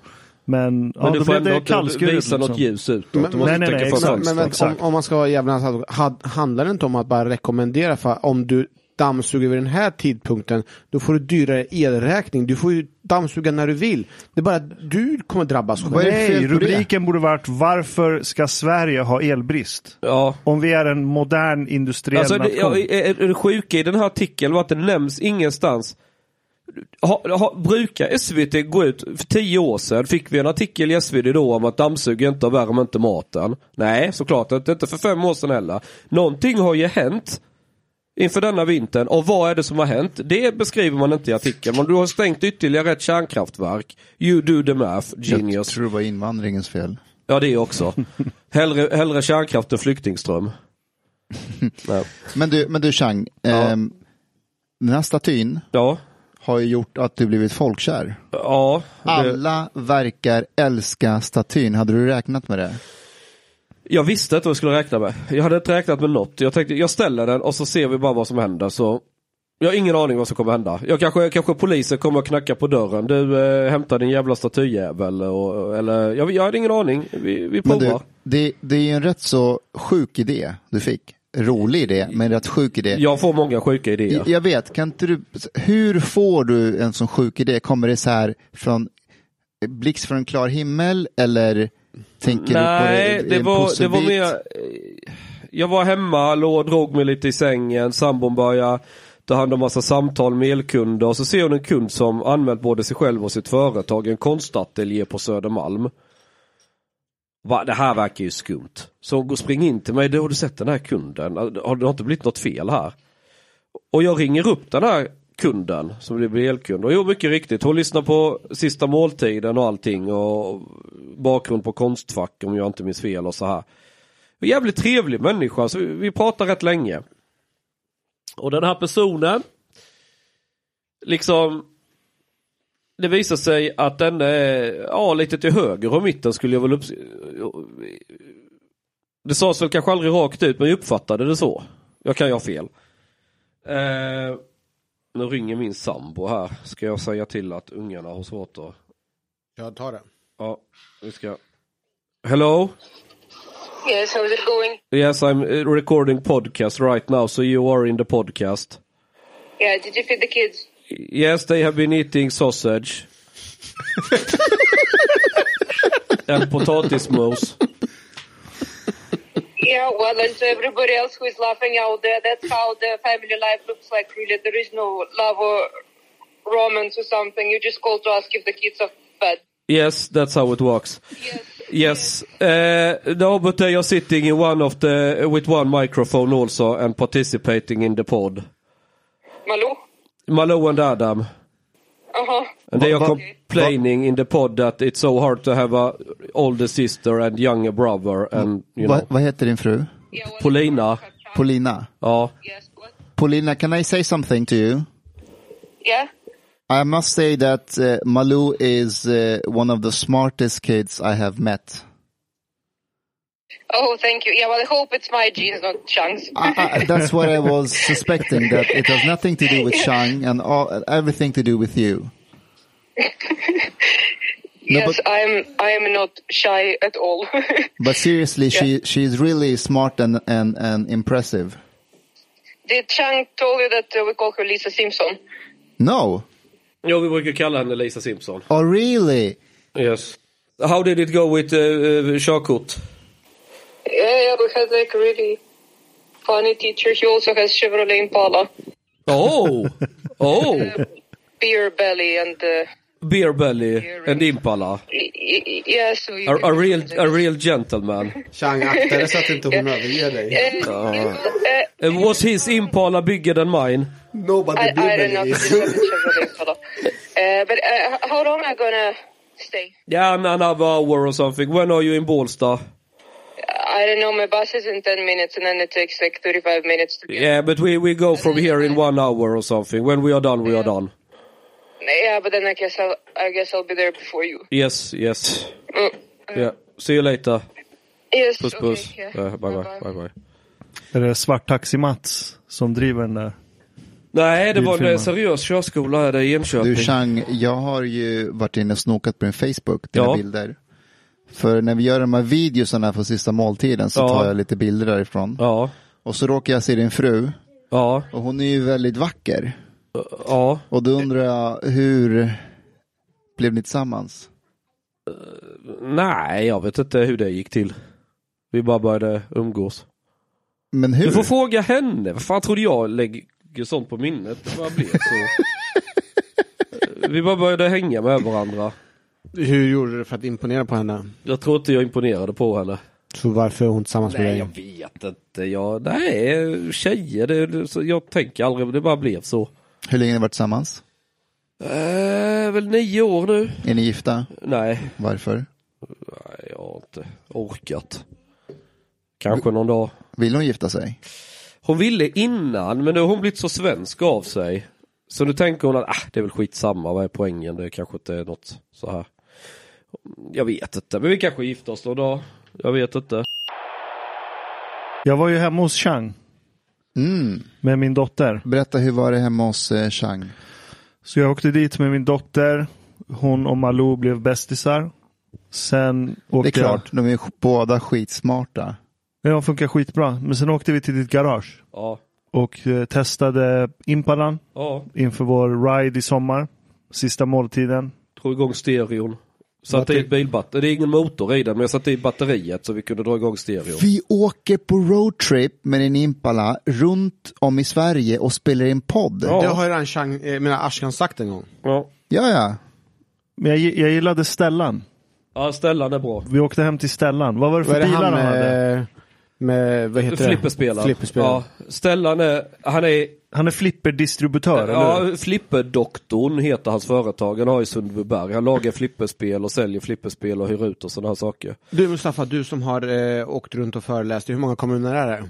Men, ja, Men du då får ändå det kallskuret. visa något liksom. ljus utåt. Men- Du måste nej, nej, nej. Men, men om, om man ska vara djävulens handlar det inte om att bara rekommendera för om du dammsuger vid den här tidpunkten, då får du dyrare elräkning. Du får ju dammsuga när du vill. Det är bara att du kommer drabbas det Nej, det? rubriken borde varit Varför ska Sverige ha elbrist? Ja. Om vi är en modern industriell Alltså, det, nation. ja, är, är det sjuka i den här artikeln var att det nämns ingenstans. Ha, ha, brukar SVT gå ut, för tio år sedan fick vi en artikel i SVT då om att dammsuga inte och värma inte maten. Nej, såklart inte, inte för fem år sedan heller. Någonting har ju hänt inför denna vintern och vad är det som har hänt? Det beskriver man inte i artikeln. Men du har stängt ytterligare ett kärnkraftverk. You do the math, Jag genius. tror det var invandringens fel. Ja, det också. Hellre, hellre kärnkraft än flyktingström. Men du, men du Chang, ehm, den här statyn Ja, har ju gjort att du blivit folkkär. ja. det- Alla verkar älska statyn. Hade du räknat med det? Jag visste inte vad jag skulle räkna med. Jag hade inte räknat med något. Jag tänkte, jag ställer den och så ser vi bara vad som händer. Så jag har ingen aning vad som kommer hända. Jag kanske, kanske polisen kommer att knacka på dörren. Du, eh, hämta din jävla statyjävel. Och, eller, jag, jag hade ingen aning. Vi, vi provar. du, det, det är ju en rätt så sjuk idé du fick. Rolig idé, men rätt sjuk idé. Jag får många sjuka idéer. Jag, jag vet, kan inte du, hur får du en sån sjuk idé? Kommer det så här från blixt från en klar himmel eller tänker Nej, du på det var, det var mer... Jag var hemma, låg och drog mig lite i sängen. Sambon började ta hand om massa samtal med elkunder. Och så ser hon en kund som anmält både sig själv och sitt företag en konstateljé på Södermalm. Va, det här verkar ju skumt. Så hon går springer in till mig. Du, har du sett den här kunden? Har det har inte blivit något fel här? Och jag ringer upp den här kunden som blir elkund. Och jo, mycket riktigt. Hon lyssnar på sista måltiden och allting. Och bakgrund på Konstfack om jag inte minns fel och så här. Jävligt trevlig människa. Så vi pratar rätt länge. Och den här personen. Liksom. Det visar sig att den är ja, lite till höger och mitten skulle jag väl upp... Det sades väl kanske aldrig rakt ut men jag uppfattade det så. Jag kan ju ha fel. Eh, nu ringer min sambo här. Ska jag säga till att ungarna har svårt att... Jag tar det. Ja, vi ska... Hello? Yes, how's it going? Yes, I'm recording podcast right now, so you are in the podcast. Yeah, did you feed the kids? Yes, they have been eating sausage. and potatismos. Yeah, well, and to everybody else who is laughing out there, that's how the family life looks like, really. There is no love or romance or something. You just call to ask if the kids are fed. Yes, that's how it works. Yes. Yes, uh, no, but they are sitting in one of the with one microphone also and participating in the pod. Malou? Malou and Adam, Uh-huh. and they are complaining in the pod that it's so hard to have a older sister and younger brother and you know. vad heter din fru? Polina. Polina. Ja? Polina, can I say something to you? Yeah? I must say that uh, Malou is uh, one of the smartest kids I have met. Oh, thank you. Yeah, well, I hope it's my genes, not Chang's. I, I, that's what I was suspecting, that it has nothing to do with Shang and all, everything to do with you. yes, I'm. I am not shy at all. But seriously, she she's really smart and, and, and impressive. Did Chang told you that uh, we call her Lisa Simpson? No. jo, vi brukar kalla henne Lisa Simpson. Oh, really? Yes. How did it go with uh, uh, körkort? Yeah, yeah, we had like a really funny teacher. He also has Chevrolet Impala, Oh, oh, beer belly, and uh, beer belly and Impala. y- y- yeah. So A, a real, a real gentleman. Chang, akta dig så att inte hon överger dig. Uh, uh, Uh, was his Impala bigger than mine? Nobody I, I don't know. blir if it's a Chevrolet Impala. Uh, but uh, how long am I gonna stay? Yeah, an- another hour or something. When are you in Bålsta? I don't know. My bus is in ten minutes, and then it takes like thirty-five minutes to get. Yeah, but we, we go from here in one hour or something. When we are done, we are done. Yeah, but then I guess I'll. I guess I'll be there before you. Yes, yes. Mm. Yeah. See you later. Yes. Puss, okay, puss. yeah. Uh, bye, bye, bye, bye. Är det Svarttaxi-Mats som driver den där? Nej, det var en seriös körskola här i Enköping. Du Chang, jag har ju varit inne och snokat på din Facebook, dina Ja. bilder. För när vi gör de här videosarna för sista måltiden så Ja. tar jag lite bilder därifrån. Ja, Och så råkar jag se din fru. ja, Och hon är ju väldigt vacker. ja. Och då undrar jag, hur blev ni tillsammans? Nej, jag vet inte hur det gick till. Vi bara började umgås. Men hur? Du får fråga henne. Vad fan trodde jag lägger sånt på minnet? Det bara blev så. Vi bara började hänga med varandra. Hur gjorde du för att imponera på henne? Jag tror inte jag imponerade på henne. Så varför är hon tillsammans med Nej, dig? jag vet inte. Jag, nej, tjejer, det, det, så jag tänker aldrig, det bara blev så. Hur länge har ni varit tillsammans? Äh, väl nio år nu? Är ni gifta? Nej, Varför? nej, jag har inte orkat. Kanske någon dag. Vill hon gifta sig? Hon ville innan, men nu har hon blivit så svensk av sig. Så nu tänker hon att ah, det är väl skitsamma, vad är poängen? Det kanske inte är något så här. Jag vet inte, men vi kanske gifter oss någon dag. Jag vet inte. Jag var ju hemma hos Chang Mm. med min dotter. Berätta, hur var det hemma hos eh, Chang? Så jag åkte dit med min dotter. Hon och Malou blev bästisar. Sen Det åkte är klart, de är båda skitsmarta. jag... Ja, funkar skitbra. Men sen åkte vi till ditt garage Ja, och eh, testade Impalan ja. inför vår ride i sommar. Sista måltiden. Drog igång stereon. Satte i bilbatteri. Det är ingen motor i den, men jag satte i batteriet så vi kunde dra igång stereon. Vi åker på roadtrip med en Impala runt om i Sverige och spelar in podd. Ja. Det har ju redan Chang, eh, menar Ashkan sagt en gång. Ja, Ja, ja. Men jag, jag gillade Stellan. ja Stellan är bra. Vi åkte hem till Stellan. Vad var det för Vad är det bilar han han hade? med, med vad heter Flipperspelare. det? Flipperspelare. Ja, Stellan är, han är Han är flipperdistributör, eller? Ja, Flipperdoktorn heter hans företag. Han har i Sundbyberg. Han lagar flipperspel och säljer flipperspel och hyr ut och sådana här saker. Du Mustafa, du som har eh, åkt runt och föreläst, hur många kommuner är det?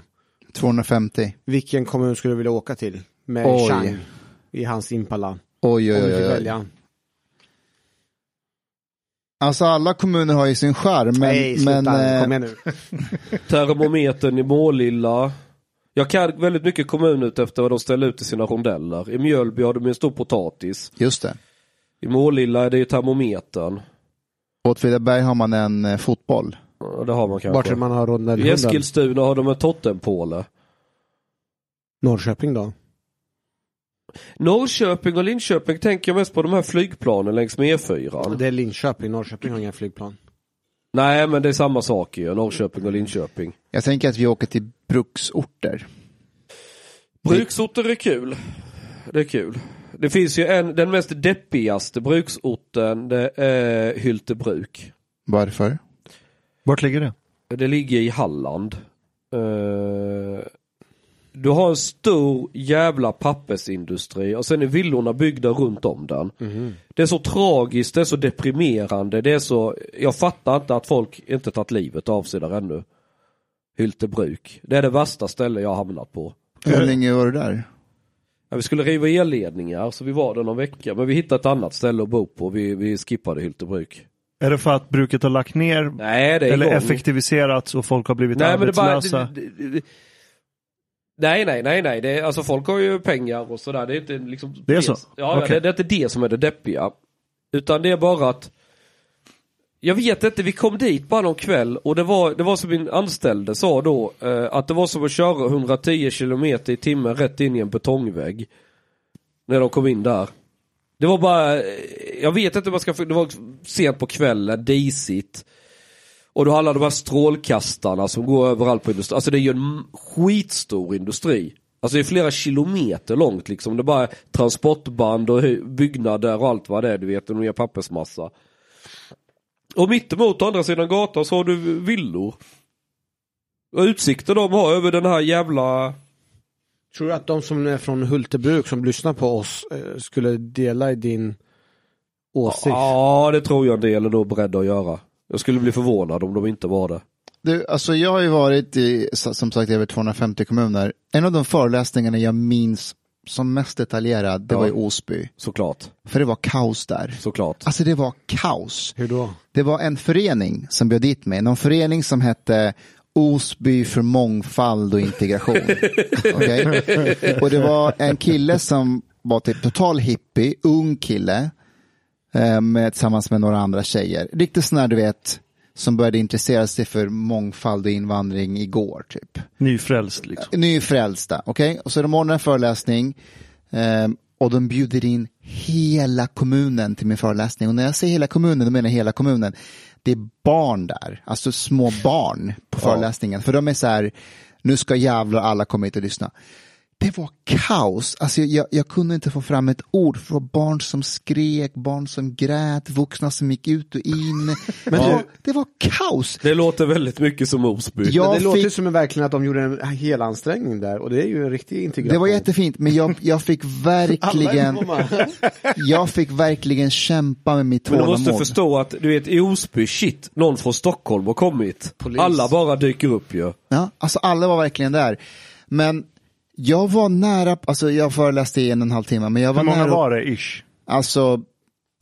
250. Vilken kommun skulle du vilja åka till? Med Oj. Chang i hans Impala. Oj, oj, oj, oj. Alltså alla kommuner har ju sin charm, men, Nej, sluta. men eh, Kom igen nu. Termometern i Målilla. Jag kan väldigt mycket kommun ut efter vad de ställer ut i sina rondeller. I Mjölby har de en stor potatis. Just det. I Målilla är det ju termometern. På Åtvidaberg har man en eh, fotboll. Ja, Det har man kanske. Vart man har I rondellhunden? Eskilstuna har de en totempåle. Norrköping då? Norrköping och Linköping tänker jag mest på de här flygplanen längs med E4. Det är Linköping, Norrköping har inga flygplan. Nej men det är samma sak ju, Norrköping och Linköping. Jag tänker att vi åker till bruksorter. Bruksorter är kul. Det är kul. Det finns ju en, den mest deppigaste bruksorten, det är Hyltebruk. Varför? Vart ligger det? Det ligger i Halland. Du har en stor jävla pappersindustri och sen är villorna byggda runt om den. Det är så tragiskt, det är så deprimerande, det är så, jag fattar inte att folk inte tagit livet av sig där ännu. Hyltebruk. Det är det värsta ställe jag har hamnat på. Hur länge var du där? Ja, vi skulle riva elledningar så vi var där någon vecka men vi hittade ett annat ställe att bo på. Vi, vi skippade Hyltebruk. Är det för att bruket har lagt ner? Nej det är eller igång. effektiviserats och folk har blivit Nej men det bara, arbetslösa? det, det, det, Nej nej nej nej, det är, alltså folk har ju pengar och sådär. Det är inte liksom Det är så? Ja Okej. det, det är inte det som är det deppiga. Utan det är bara att jag vet inte, vi kom dit bara någon kväll och det var, det var som min anställde sa då, eh, att det var som att köra 110 kilometer i timmen rätt in i en betongvägg. När de kom in där. Det var bara, jag vet inte hur man ska, det var sent på kvällen, disigt. Och du har alla de här strålkastarna som går överallt på industrin. Alltså det är ju en skitstor industri. Alltså det är flera kilometer långt liksom. Det är bara transportband och byggnader och allt vad det är. Du vet, de ger pappersmassa. Och mittemot andra sidan gatan så har du villor. Och utsikter de har över den här jävla... Tror du att de som är från Hultebruk som lyssnar på oss eh, skulle dela i din åsikt? Ja, det tror jag en del är då beredda att göra. Jag skulle bli förvånad om de inte var det. Du, alltså jag har ju varit i, som sagt, över 250 kommuner. En av de föreläsningarna jag minns som mest detaljerad, det Ja. var i Osby. Såklart. För det var kaos där. Såklart. Alltså det var kaos. Hur då? Det var en förening som bjöd dit mig, någon förening som hette Osby för mångfald och integration. Okej? Och det var en kille som var typ total hippie, ung kille, med, tillsammans med några andra tjejer. Riktigt sån här, du vet, som började intressera sig för mångfald och invandring igår, typ. Nyfrälst liksom. Nyfrälsta, okej? Och så de ordnar en föreläsning eh, och de bjuder in hela kommunen till min föreläsning. Och när jag säger hela kommunen, då menar jag hela kommunen. Det är barn där, alltså små barn på föreläsningen. För de är så här, nu ska jävlar alla komma hit och lyssna. Det var kaos, alltså jag, jag kunde inte få fram ett ord. För det var barn som skrek, barn som grät, vuxna som gick ut och in. Men det, var, det var kaos. Det låter väldigt mycket som Osby. Men Jag det låter ju fick- som en verkligen att de gjorde en hel ansträngning där och det är ju en riktig integration. Det var jättefint, men jag, jag fick verkligen, jag fick verkligen kämpa med mitt Men du tålamod. måste förstå att du vet i Osby, shit, någon från Stockholm har kommit. Polis. Alla bara dyker upp ju. Ja, alltså alla var verkligen där. Men jag var nära, alltså jag föreläste i en och en halv timme, men jag var Hur många nära, var det ish? alltså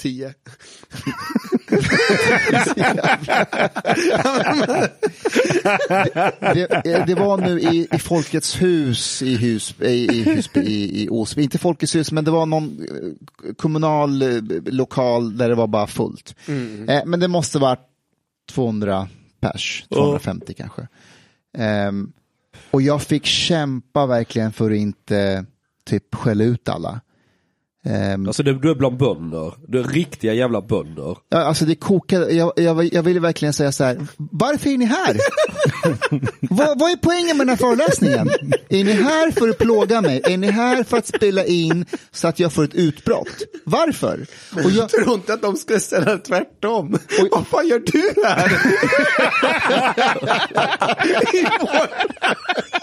Tio. det, det var nu i, i Folkets hus i, hus, i, i, Husby, i, i Osby, inte Folkets hus, men det var någon eh, kommunal eh, lokal där det var bara fullt. Eh, men det måste vara 200 pers, 250 kanske. Ehm, och jag fick kämpa verkligen för att inte typ skälla ut alla. Ehm, Alltså det, du är bland bönder. Du är riktiga jävla bönder. Ja, Alltså det kokade, jag, jag, jag ville verkligen säga så här, varför är ni här? vad, vad är poängen med den här föreläsningen? Är ni här för att plåga mig? Är ni här för att spela in så att jag får ett utbrott? Varför? Och jag, tror inte att de skulle ställa tvärtom. Vad fan gör du här?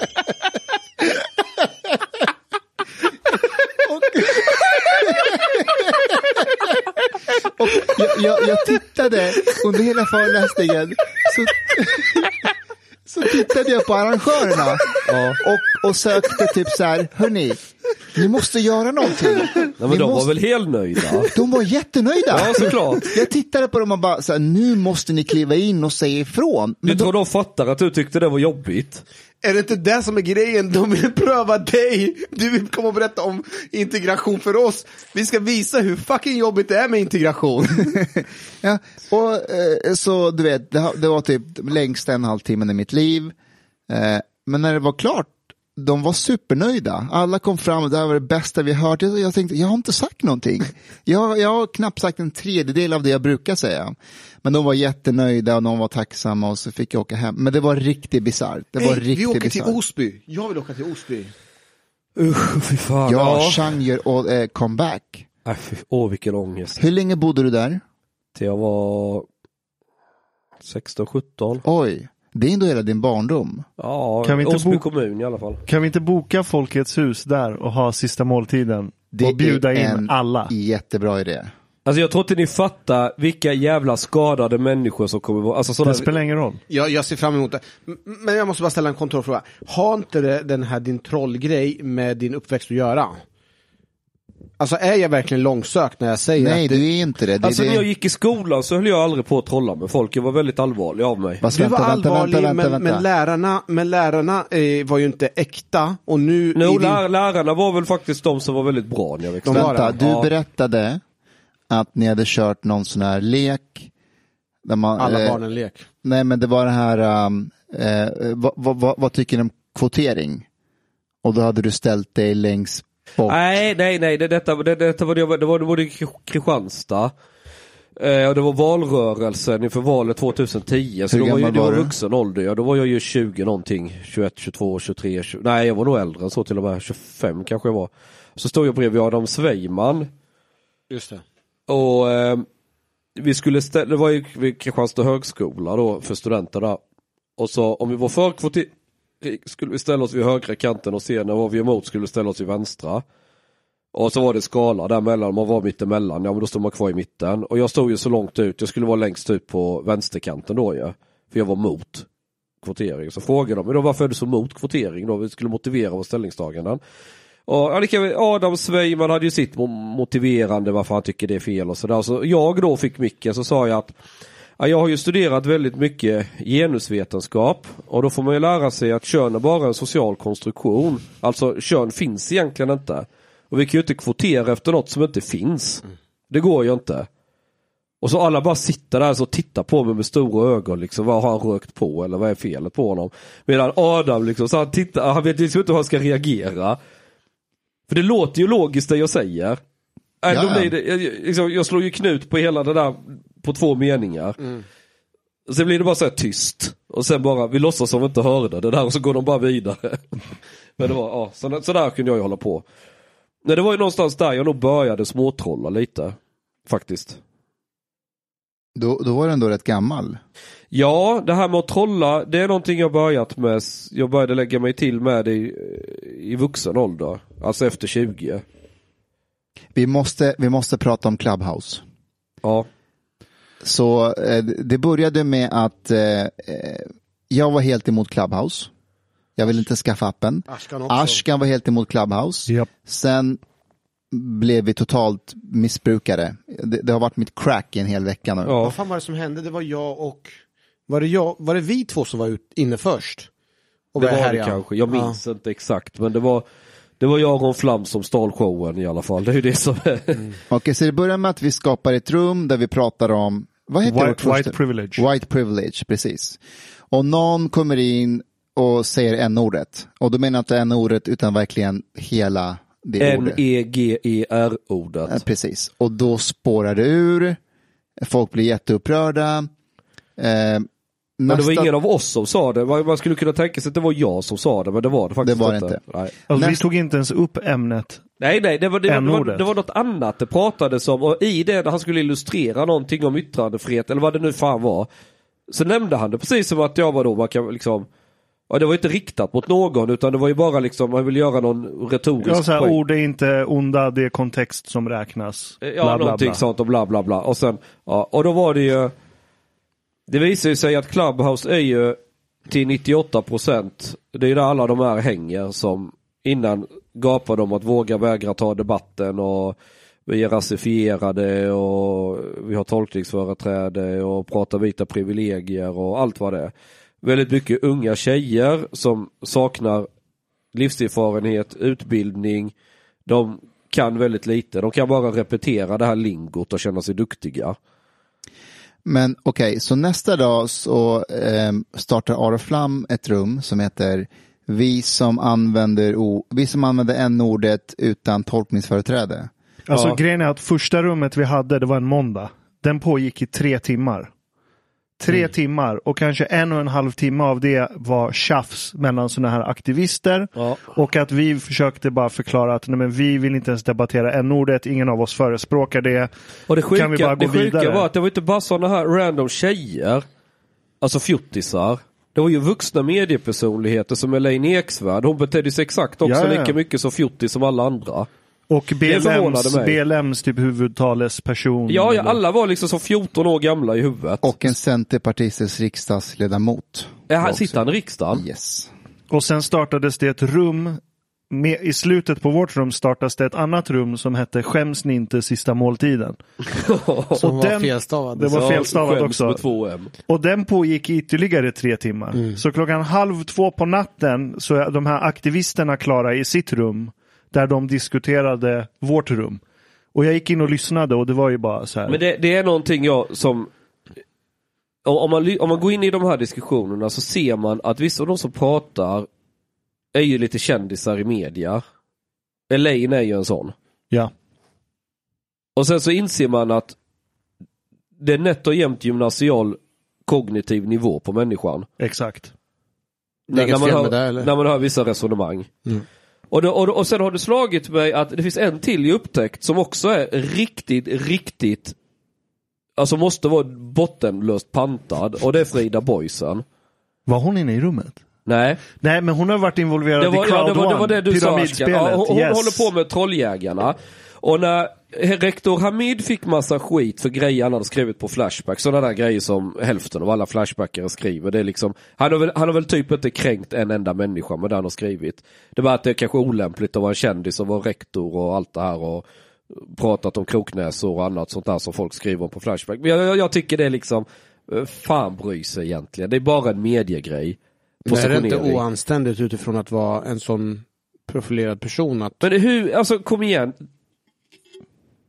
och jag, jag, jag tittade under hela föreläsningen, så, så tittade jag på arrangörerna och, och sökte typ så här, hörni, ni måste göra någonting. Nej, men Ni de måste- var väl helt nöjda. De var jättenöjda. Ja, såklart. Jag tittade på dem och bara, så här, nu måste ni kliva in och säga ifrån. Du Men tror de, de fattar att du tyckte det var jobbigt? Är det inte det som är grejen? De vill pröva dig. Du vill komma och berätta om integration för oss. Vi ska visa hur fucking jobbigt det är med integration. Ja, och eh, så du vet, det, det var typ längst en halvtimme i mitt liv. Eh, men när det var klart, de var supernöjda. Alla kom fram och det här var det bästa vi hört. Jag, jag tänkte, jag har inte sagt någonting. Jag, jag har knappt sagt en tredjedel av det jag brukar säga. Men de var jättenöjda och de var tacksamma och så fick jag åka hem. Men det var riktigt bisarrt. Det var Hey, vi åker till bisarrt. Osby. Jag vill åka till Osby. Usch, fy fan. Ja, Chang gör å- eh, comeback. Nej, fy, åh, vilken ångest. Hur länge bodde du där? Till jag var 16, 17. Oj, det är ändå hela din barndom. Ja, Kan vi inte Osby kommun i alla fall. Kan vi inte boka Folkets hus där och ha sista måltiden? Det och bjuda är in alla. jättebra idé. Alltså jag tror inte ni fattar vilka jävla skadade människor som kommer vara, alltså sådana... Det spelar ingen roll. Jag, jag ser fram emot det. Men jag måste bara ställa en kontrollfråga. Har inte det, den här din trollgrej med din uppväxt att göra? Alltså är jag verkligen långsökt när jag säger Nej, att det, du är inte det. det, Alltså det... när jag gick i skolan så höll jag aldrig på att trolla med folk, jag var väldigt allvarlig av mig. Fast du var vänta, vänta, allvarlig vänta, vänta, men, vänta. men lärarna, men lärarna eh, var ju inte äkta och nu... No, din- lär, lärarna var väl faktiskt de som var väldigt bra när jag växte upp. var Vänta, du Ja. berättade att ni hade kört någon sån här lek. Där man, Alla eh, barnen lek. Nej, men det var det här, um, eh, vad, vad, vad, vad tycker ni om kvotering? Och då hade du ställt dig längst bort. Nej, nej, nej, det, detta, det, detta var det, var, det var i Kristianstad. Eh, och det var valrörelsen inför valet 2010. Så Hur då var ju, var var du? vuxen ålder. Ja, då var jag ju 20 någonting. 21, 22, 23, 20, nej jag var nog äldre än så till och med. 25 kanske jag var. Så stod jag bredvid Adam Sveiman. Just det. Och eh, vi skulle ställa, det var ju vid Kristianstad högskola då för studenterna. Och så om vi var för kvotering skulle vi ställa oss vid högra kanten och se när var vi emot skulle vi ställa oss vid vänstra. Och så var det skala däremellan, man var mittemellan, ja men då stod man kvar i mitten. Och jag stod ju så långt ut, jag skulle vara längst ut på vänsterkanten då ja. För jag var mot kvotering. Så frågade de, men då varför är du så mot kvotering då? Vi skulle motivera våra ställningstaganden. Och Adam Svejman hade ju sitt motiverande varför han tycker det är fel och sådär. Så jag då fick micken så sa jag att ja, jag har ju studerat väldigt mycket genusvetenskap och då får man ju lära sig att kön är bara en social konstruktion. Alltså kön finns egentligen inte. Och vi kan ju inte kvotera efter något som inte finns. Det går ju inte. Och så alla bara sitter där och tittar på mig med stora ögon liksom. Vad har han rökt på eller vad är felet på honom? Medan Adam liksom, så han tittar, han vet liksom inte hur han ska reagera. För det låter ju logiskt det jag säger. Äh, Ja, ja. det, jag, liksom, jag slår ju knut på hela det där på två meningar. Sen blir det bara så här tyst. Och sen bara, vi låtsas som vi inte hörde det där och så går de bara vidare. Men det var, ja, så, så där kunde jag ju hålla på. Nej, det var ju någonstans där jag nog började småtrolla lite. Faktiskt. Då, då var du ändå rätt gammal. Ja, det här med att trolla, det är någonting jag börjat med. Jag började lägga mig till med det i, i vuxen ålder. Alltså efter 20. Vi måste, vi måste prata om Clubhouse. Ja. Så eh, det började med att eh, eh, jag var helt emot Clubhouse. Jag ville inte skaffa appen. Ashkan också. Ashkan var helt emot Clubhouse. Japp. Sen blev vi totalt missbrukare. Det, det har varit mitt crack i en hel vecka nu. ja. Vad fan var det som hände? Det var jag och... Var det, jag, var det vi två som var ut, inne först? Och Det var det härja? kanske. Jag minns inte exakt. Men det var, det var jag och Ron Flam som stal showen i alla fall. Det är ju det som är. Okej, så det börjar med att vi skapar ett rum där vi pratar om, vad heter White- första- white privilege. White privilege, precis. Och någon kommer in och säger n-ordet. Och då menar jag inte n-ordet utan verkligen hela det ordet. N-E-G-E-R-ordet. Eh, Precis, och då spårar det ur. Folk blir jätteupprörda. Eh, Men det var nästa- ingen av oss som sa det. Man skulle kunna tänka sig att det var jag som sa det, men det var det faktiskt Det var inte. inte. Nej. Alltså, vi Näst- tog inte ens upp ämnet. Nej, nej, det var, det, var, det, var, det var något annat det pratades om och i det när han skulle illustrera någonting om yttrandefrihet eller vad det nu fan var. Så nämnde han det precis som att jag var då, man kan liksom Ja, det var inte riktat mot någon utan det var ju bara liksom, man vill göra någon retorisk Ja, så här, poäng. ord är inte onda, det är kontext som räknas. Ja, Bla, bla, någonting bla. sånt och bla bla bla. Och sen, ja, och då var det ju det visar ju sig att Clubhouse är ju till 98 procent Det är ju där alla de här hänger som innan gapade om att våga vägra ta debatten och vi är rasifierade och vi har tolkningsföreträde och pratar vita privilegier och allt vad det är. väldigt mycket unga tjejer som saknar livserfarenhet, utbildning. De kan väldigt lite. De kan bara repetera det här lingot och känna sig duktiga. Men okej, så nästa dag så eh, startar Ara Flam ett rum som heter Vi som använder, o- vi som använder n-ordet utan tolkningsföreträde. Alltså Ja. grejen är att första rummet vi hade, det var en måndag. Den pågick i tre timmar. Tre Mm. timmar och kanske en och en halv timme av det var tjafs mellan sådana här aktivister. Ja. Och att vi försökte bara förklara att nej, men vi vill inte ens debattera n-ordet, ingen av oss förespråkar det. Och det sjuka, Kan vi bara gå det sjuka vidare? var att det var inte bara sådana här random tjejer, alltså fjortisar. Det var ju vuxna mediepersonligheter som Elaine Eksvärd. Hon betedde sig exakt också ja. lika mycket som fjortis som alla andra. Och BLMs. BLMs typ huvudtalesperson. Ja, ja, alla var liksom som 14 år gamla i huvudet. Och en centerpartistisk riksdagsledamot. Var han, sitter han i riksdagen? Yes. Och sen startades det ett rum. Med, I slutet på vårt rum startas det ett annat rum som hette Skäms ni inte sista måltiden. Som var den- felstavad. det var felstavat också. Och den pågick i ytterligare tre timmar. Så klockan halv två på natten så är de här aktivisterna klara i sitt rum. Där de diskuterade vårt rum. Och jag gick in och lyssnade och det var ju bara så här. Men det, det är någonting jag som om man, om man går in i de här diskussionerna så ser man att vissa av de som pratar är ju lite kändisar i media. Elaine är ju en sån. Ja. Och sen så inser man att det är nätt och jämnt gymnasial kognitiv nivå på människan. Exakt. Det är inget man hör, med det, eller? när man hör vissa resonemang. Mm. Och, det, och, och sen har det slagit mig att det finns en till i upptäckt som också är riktigt, riktigt Alltså måste vara bottenlöst pantad och det är Frida Boysen. Var hon inne i rummet? Nej, Nej, men hon har varit involverad var, i Crowd ja, det, var, det var det du sa. Ja, hon, hon yes. håller på med Trolljägarna. Och när rektor Hamid fick massa skit för grejer han hade skrivit på Flashback, sådana där grejer som hälften av alla Flashbackare skriver. Det är liksom, han, har väl, han har väl typ inte kränkt en enda människa med det han har skrivit. Det bara att det är kanske olämpligt att vara en kändis och vara rektor och allt det här och pratat om kroknäsor och annat sånt där som folk skriver om på Flashback. Men jag, jag, jag tycker det är liksom, eh, fan bry sig egentligen. Det är bara en mediegrej. Men är det inte oanständigt utifrån att vara en sån profilerad person att Men hur, alltså kom igen.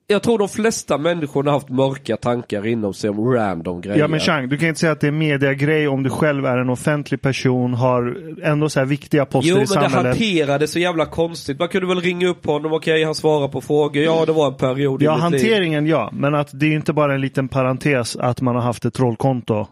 Jag tror de flesta människorna har haft mörka tankar inom sig om random grejer. Ja men Chang, du kan inte säga att det är mediagrej om du själv är en offentlig person, har ändå så här viktiga poster Jo i men det samhället. hanterades så jävla konstigt. Man kunde väl ringa upp honom, okej han svarar på frågor. Ja det var en period i Ja, mitt liv. hanteringen ja, men att det är inte bara en liten parentes att man har haft ett trollkonto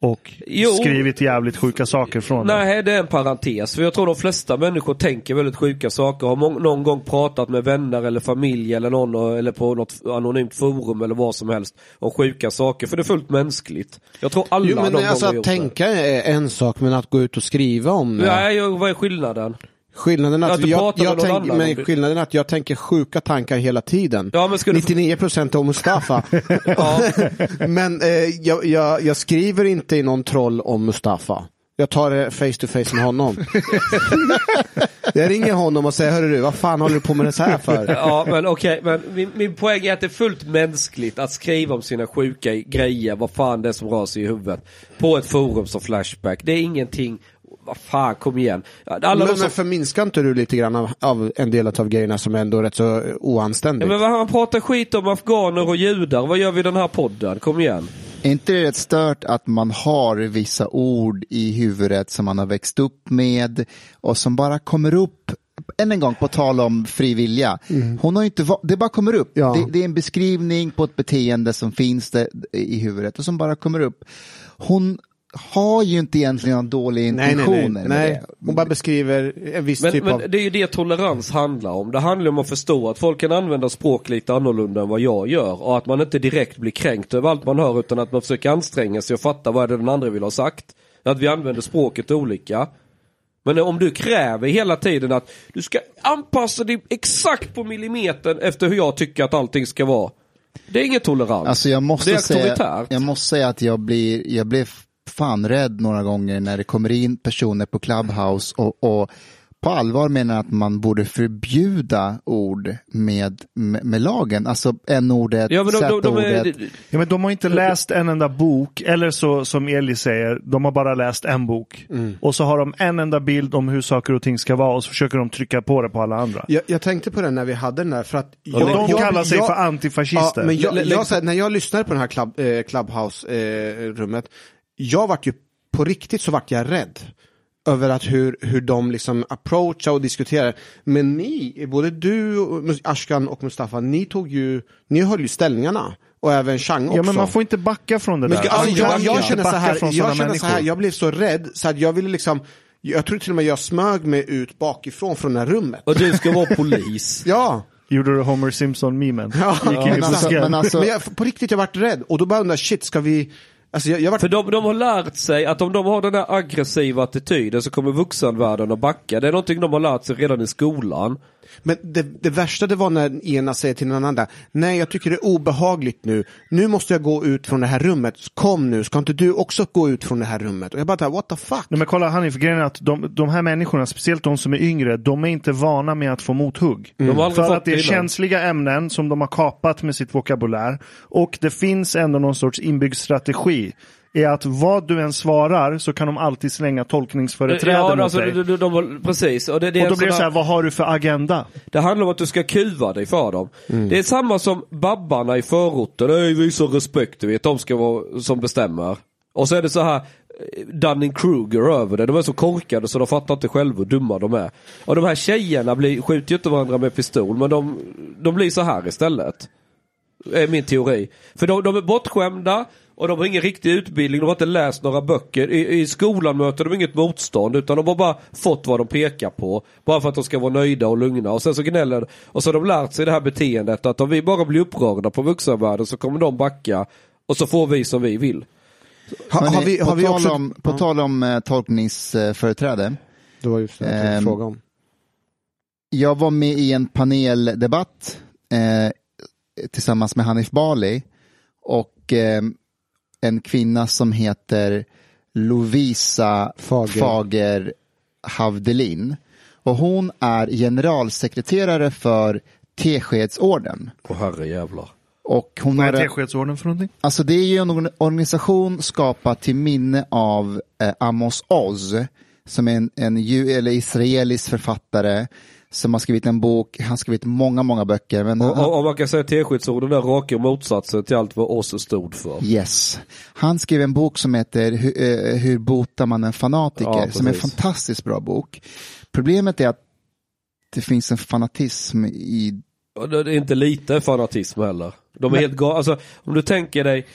och Jo. skrivit jävligt sjuka saker från det. Nej, det är en parentes. För jag tror de flesta människor tänker väldigt sjuka saker. Har någon gång pratat med vänner eller familj eller någon eller på något anonymt forum eller vad som helst om sjuka saker. För det är fullt mänskligt. Jag tror alla Jo men någon alltså gång har att gjort tänka är en sak men att gå ut och skriva om det. det. Nej, vad är skillnaden? Skillnaden att inte jag, jag, tänker, annan men skillnaden är att jag tänker sjuka tankar hela tiden. Ja, men ska du... 99% om Mustafa. Men eh, jag, jag, jag skriver inte i någon troll om Mustafa. Jag tar det face to face med honom. jag ringer honom och säger, hörru du, vad fan håller du på med det så här för? Ja men okej, men min, min poäng är att det är fullt mänskligt att skriva om sina sjuka grejer, vad fan det är som rör sig i huvudet. På ett forum som Flashback. Det är ingenting, vad fan kom igen. Alla men, de men som, förminskar inte du lite grann av, av en del av grejerna som är ändå rätt så ja, oanständigt? men vad han pratar skit om afghaner och judar, vad gör vi i den här podden? Kom igen. Är inte det rätt stört att man har vissa ord i huvudet som man har växt upp med och som bara kommer upp än en gång på tal om fri vilja. Hon har ju inte, va- det bara kommer upp. Ja. Det, det är en beskrivning på ett beteende som finns där i huvudet och som bara kommer upp. Hon har ju inte egentligen några dåliga nej, nej, intentioner nej. med nej. det. Hon bara beskriver en viss Men, typ av... men det är ju det tolerans handlar om. Det handlar om att förstå att folk kan använda språk lite annorlunda än vad jag gör. Och att man inte direkt blir kränkt över allt man hör utan att man försöker anstränga sig och fatta vad är det den andra vill ha sagt. Att vi använder språket olika. Men om du kräver hela tiden att du ska anpassa dig exakt på millimetern efter hur jag tycker att allting ska vara. Det är ingen tolerans. Alltså jag det måste, är säga, auktoritärt. jag måste säga att jag blir, jag blev fan rädd några gånger när det kommer in personer på Clubhouse och, och på allvar menar att man borde förbjuda ord med, med, med lagen. Alltså n-ordet, Ja de, de, de z-ordet. Ja, men de har inte läst en enda bok, eller så som Eli säger, de har bara läst en bok. Och så har de en enda bild om hur saker och ting ska vara och så försöker de trycka på det på alla andra. Jag, jag tänkte på det när vi hade den där för att... Och de kallar sig för antifascister. Ja, men jag, jag, när jag lyssnade på det här club, eh, Clubhouse-rummet, jag vart ju på riktigt så vart jag rädd över att hur, hur de liksom approachar och diskuterar. Men ni, både du, Ashkan och Mustafa, ni tog ju, ni höll ju ställningarna. Och även Chang också. Ja, men man får inte backa från det Men där. alltså, jag, jag känner så här, jag, känner så här, jag blev så rädd så att jag ville liksom, jag tror till och med jag smög mig ut bakifrån från det här rummet. och du ska vara polis. Ja, Gjorde du Homer Simpson-memen? Ja, Gick in i men alltså- men alltså- men jag, på riktigt jag vart rädd och då bara undrar shit ska vi, alltså jag, jag var... För de, de har lärt sig att om de har den där aggressiva attityden så kommer vuxenvärlden att backa. Det är någonting de har lärt sig redan i skolan. Men det, det värsta det var när ena säger till den andra, nej jag tycker det är obehagligt nu, nu måste jag gå ut från det här rummet, kom nu, ska inte du också gå ut från det här rummet? Och jag bara, what the fuck? Nej, men kolla Hanif, grejen är att de, de här människorna, speciellt de som är yngre, de är inte vana med att få mothugg. De har aldrig För att det är känsliga ämnen som de har kapat med sitt vokabulär. Och det finns ändå någon sorts inbyggd strategi. Är att vad du än svarar så kan de alltid slänga tolkningsföreträde Ja, mot alltså, dig. de, de, de, precis. Och det, det, är och då blir det så här- vad har du för agenda? Det handlar om att du ska kuva dig för dem. Det är samma som babbarna i förorten. Nej, visa respekt, du vet. De ska vara som bestämmer. Och så är det så här eh, Dunning-Kruger över det. De är så korkade så de fattar inte själva hur dumma de är. Och de här tjejerna blir, skjuter ju inte varandra med pistol, men de, de blir så här istället. Är min teori. För de, de är bortskämda och de har ingen riktig utbildning, de har inte läst några böcker. I, I skolan möter de inget motstånd utan de har bara fått vad de pekar på. Bara för att de ska vara nöjda och lugna. Och sen så gnäller Och så har de lärt sig det här beteendet att om vi bara blir upprörda på vuxenvärlden så kommer de backa. Och så får vi som vi vill. Ha, har vi, har på vi tal också... om, på Ja, tal om eh, tolkningsföreträde. det var just det jag Ehm, fråga om. Jag var med i en paneldebatt eh, tillsammans med Hanif Bali och eh, en kvinna som heter Lovisa Fager. Fager, Havdelin. Och hon är generalsekreterare för Teskedsorden. Åh herre jävlar. Och hon Vad är en- Teskedsorden för någonting? Alltså det är ju en organisation skapad till minne av eh, Amos Oz som är en, en ju, eller israelisk författare som har skrivit en bok, han har skrivit många, många böcker. Men Och, han, och, man kan säga teskedsorden är raka motsatsen till allt vad oss stod för. yes. han skrev en bok som heter Hur, eh, Hur botar man en fanatiker? Ja, som är en fantastiskt bra bok. Problemet är att det finns en fanatism i det är inte lite fanatism heller. De är helt galna. Alltså, om du tänker dig.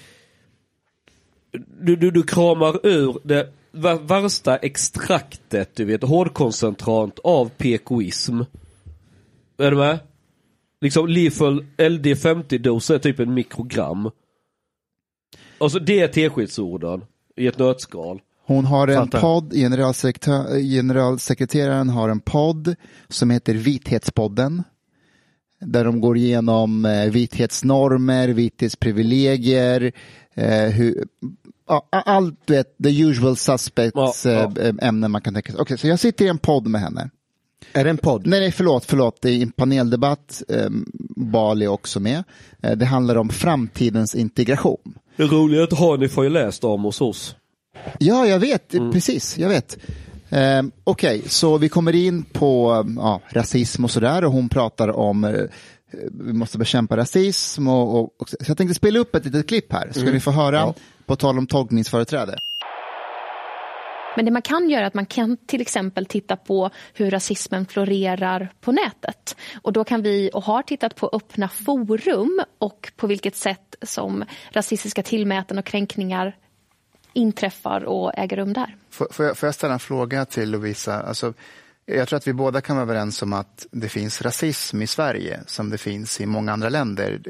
Du, du, du kramar ur det värsta extraktet, du vet, hårdkoncentrat av PKism. Är du med? Liksom lethal LD50-dos är typ en mikrogram. Och så det är teskedsorden i ett nötskal. Hon har en Fattar. podd, generalsekretär, generalsekreteraren har en podd som heter Vithetspodden. Där de går igenom eh, vithetsnormer, vithetsprivilegier, eh, hur, ja, allt du vet, the usual suspects Ja, ja. eh, ämnen man kan tänka sig. Okej, så jag sitter i en podd med henne. Är det en podd? Nej, nej, förlåt, förlåt, det är en paneldebatt, eh, Bali också med. Eh, det handlar om framtidens integration. Det roliga är att Hanif har ju läst om hos oss. Ja, jag vet, Mm. precis, jag vet. Eh, Okej, så vi kommer in på ja, rasism och sådär och hon pratar om eh, vi måste bekämpa rasism och, och, och så jag tänkte spela upp ett litet klipp här, ska Mm. ni få höra på tal om tolkningsföreträde. Men det man kan göra är att man kan till exempel titta på hur rasismen florerar på nätet. Och då kan vi och har tittat på öppna forum och på vilket sätt som rasistiska tillmäten och kränkningar inträffar och äger rum där. Får, får, jag, får jag ställa en fråga till Lovisa? Alltså, jag tror att vi båda kan vara överens om att det finns rasism i Sverige som det finns i många andra länder.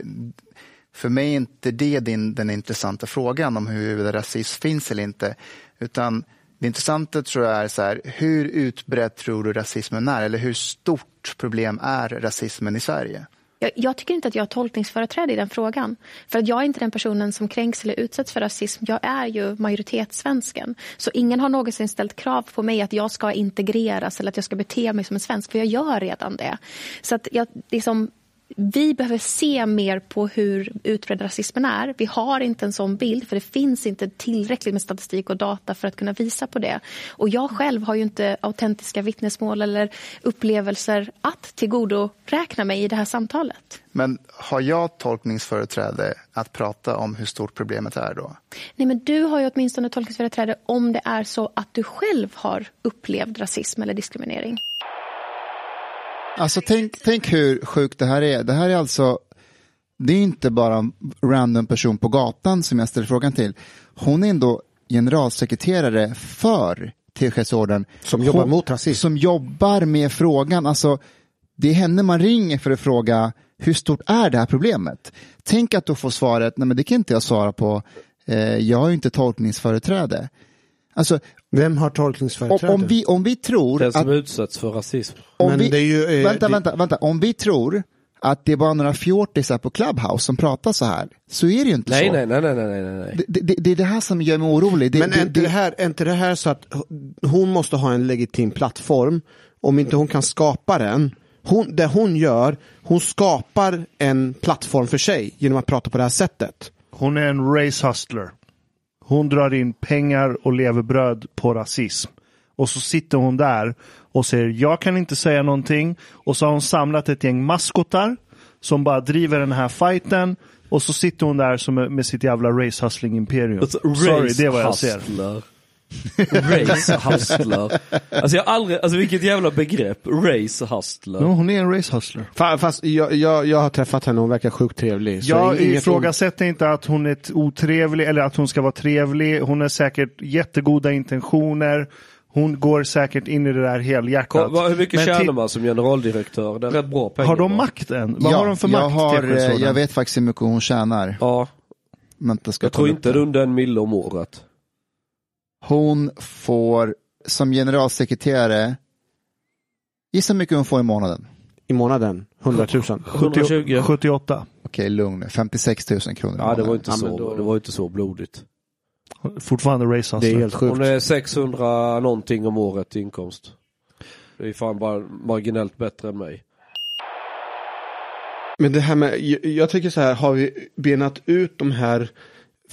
För mig är inte det din, den intressanta frågan om huruvida rasism finns eller inte. Utan det intressanta tror jag är så här, hur utbredd tror du rasismen är? Eller hur stort problem är rasismen i Sverige? Jag, jag tycker inte att jag har tolkningsföreträde i den frågan. För att jag är inte den personen som kränks eller utsätts för rasism. Jag är ju majoritetssvensken. Så ingen har någonsin ställt krav på mig att jag ska integreras eller att jag ska bete mig som en svensk. För jag gör redan det. Så att jag, liksom, vi behöver se mer på hur utbredd rasismen är. Vi har inte en sån bild för det finns inte tillräckligt med statistik och data för att kunna visa på det. Och jag själv har ju inte autentiska vittnesmål eller upplevelser att tillgodoräkna mig i det här samtalet. Men har jag tolkningsföreträde att prata om hur stort problemet är då? Nej, men du har ju åtminstone tolkningsföreträde om det är så att du själv har upplevt rasism eller diskriminering. Alltså tänk, tänk hur sjukt det här är. Det här är alltså, det är inte bara en random person på gatan som jag ställer frågan till. Hon är ändå generalsekreterare för Teskedsorden. Som jobbar Hon- mot rasism. Som jobbar med frågan. Alltså, det är henne man ringer för att fråga hur stort är det här problemet? Tänk att du får svaret, nej men det kan inte jag svara på. Eh, jag har ju inte tolkningsföreträde. Alltså, Vem har om, tolkningsföreträde? om, vi, om vi tror Den att som utsätts för rasism. om Men vi, det är ju, eh, vänta, det- vänta, vänta. Om vi tror att det är bara några fjortisar på Clubhouse som pratar så här, så är det ju inte Nej, så. nej, nej, nej, nej, nej, nej. Det, det, det är det här som gör mig orolig. Det, Men det, är inte det, det, här, är inte det här så att hon måste ha en legitim plattform? Om inte hon kan skapa den. Hon, det hon gör, hon skapar en plattform för sig genom att prata på det här sättet. Hon är en race hustler. Hon drar in pengar och levebröd på rasism. Och så sitter hon där och säger jag kan inte säga någonting. Och så har hon samlat ett gäng maskotar som bara driver den här fighten. Och så sitter hon där som med sitt jävla race hustling imperium. Alltså, Sorry, det är vad jag ser. Hustler. Race hustler. Alltså jag har aldrig, alltså vilket jävla begrepp. Race hustler. Ja, hon är en race hustler. Fa- Fast jag, jag, jag har träffat henne hon verkar sjukt trevlig. Så Jag inget ifrågasätter inte att hon är otrevlig eller att hon ska vara trevlig. Hon har säkert jättegoda intentioner. Hon går säkert in i det där helhjärtat. Kom, vad, hur mycket Men tjänar man som generaldirektör? Det är rätt bra pengar. Har de va? makten? Vad ja, har de för jag, makt? har, eh, jag vet faktiskt hur mycket hon tjänar. Ja, Vänta, ska jag tror upp inte det det. är under en mille om året. Hon får som generalsekreterare, gissa hur mycket hon får i månaden. I månaden, 100 000. 120. 78. Okej, lugn. 56 000 kronor i Ja, det var inte så, då- det var inte så blodigt. Fortfarande race Det är helt sjukt. Hon är 600 någonting om året i inkomst. Det är fan bara marginellt bättre än mig. Men det här med, jag, jag tycker så här, har vi benat ut de här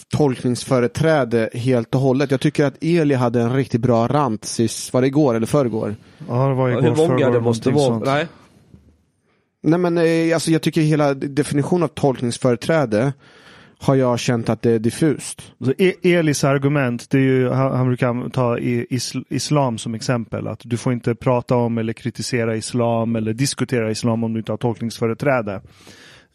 tolkningsföreträde helt och hållet. Jag tycker att Eli hade en riktigt bra rant sist, var det igår eller förrgår? Ja, det var igår, hur många förrgår, det måste vara? sånt. Nej. Nej men eh, alltså jag tycker hela definitionen av tolkningsföreträde har jag känt att det är diffust. Så E- Elis argument, det är ju, han, brukar ta islam som exempel. Att du får inte prata om eller kritisera islam eller diskutera islam om du inte har tolkningsföreträde.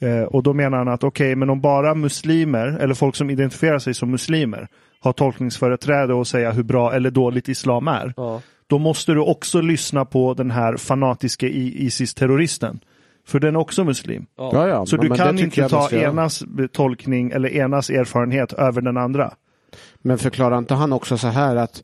Eh, och då menar han att okej, men om bara muslimer eller folk som identifierar sig som muslimer har tolkningsföreträde och säga hur bra eller dåligt islam är. Ja. Då måste du också lyssna på den här fanatiska ISIS-terroristen. För den är också muslim. Ja, ja, Så du kan inte ta enas tolkning eller enas erfarenhet över den andra. Men förklarar inte han också så här att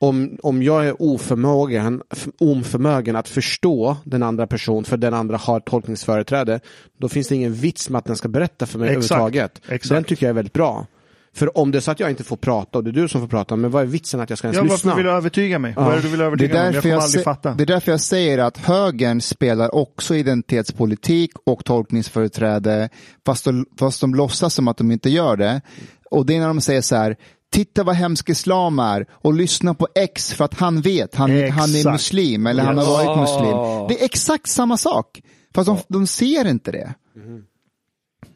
om, om jag är oförmögen, oförmögen att förstå den andra personen för den andra har tolkningsföreträde, då finns det ingen vits med att den ska berätta för mig Exakt, överhuvudtaget. exakt. Den tycker jag är väldigt bra. För om det är så att jag inte får prata och det är du som får prata, men vad är vitsen att jag ska ens Ja, lyssna? varför vill du övertyga mig? Ja. Vad är det du vill övertyga mig om? Jag kommer jag, aldrig fatta. det är därför jag säger att högern spelar också identitetspolitik och tolkningsföreträde fast de, fast de låtsas som att de inte gör det. Och det är när de säger så här, titta vad hemsk islam är och lyssna på X för att han vet, han, han är muslim eller han har Yes. varit muslim. Det är exakt samma sak. Fast de, de ser inte det.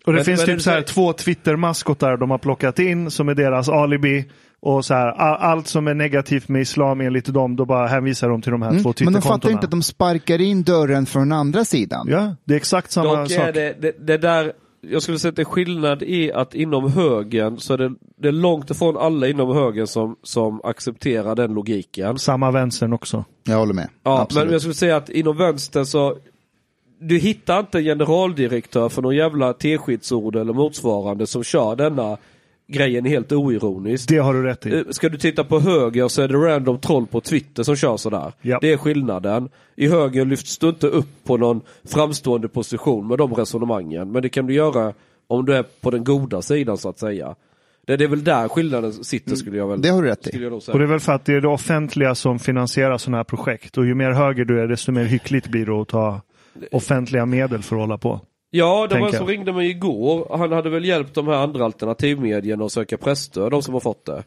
Och det Men- finns men typ det- så här två Twitter-maskotar de har plockat in som är deras alibi. Och så här, all, allt som är negativt med islam enligt dem, då bara hänvisar de till de här två Mm. Men de Twitterkontona. fattar inte att de sparkar in dörren från andra sidan. Ja, det är exakt samma Dock sak. är det, det, det där, jag skulle säga att det är skillnad i att inom högern så är det, det är långt ifrån alla inom högern som, som accepterar den logiken. Samma vänstern också. Jag håller med. Ja, Absolut. men jag skulle säga att inom vänstern så du hittar inte en generaldirektör för någon jävla teskedsord eller motsvarande som kör denna grejen helt oironiskt. Det har du rätt i. Eh, Ska du titta på höger så är det random troll på Twitter som kör sådär. Ja. Det är skillnaden. I höger lyfts du inte upp på någon framstående position med de resonemangen. Men det kan du göra om du är på den goda sidan så att säga. Det, det är väl där skillnaden sitter skulle jag väl Det har du rätt i. Och det är väl för att det är det offentliga som finansierar sådana här projekt. Och ju mer höger du är, desto mer hyckligt blir det att ta offentliga medel för att hålla på. Ja, det var en som ringde mig igår. Han hade väl hjälpt de här andra alternativmedierna att söka pressstöd, de som har fått det.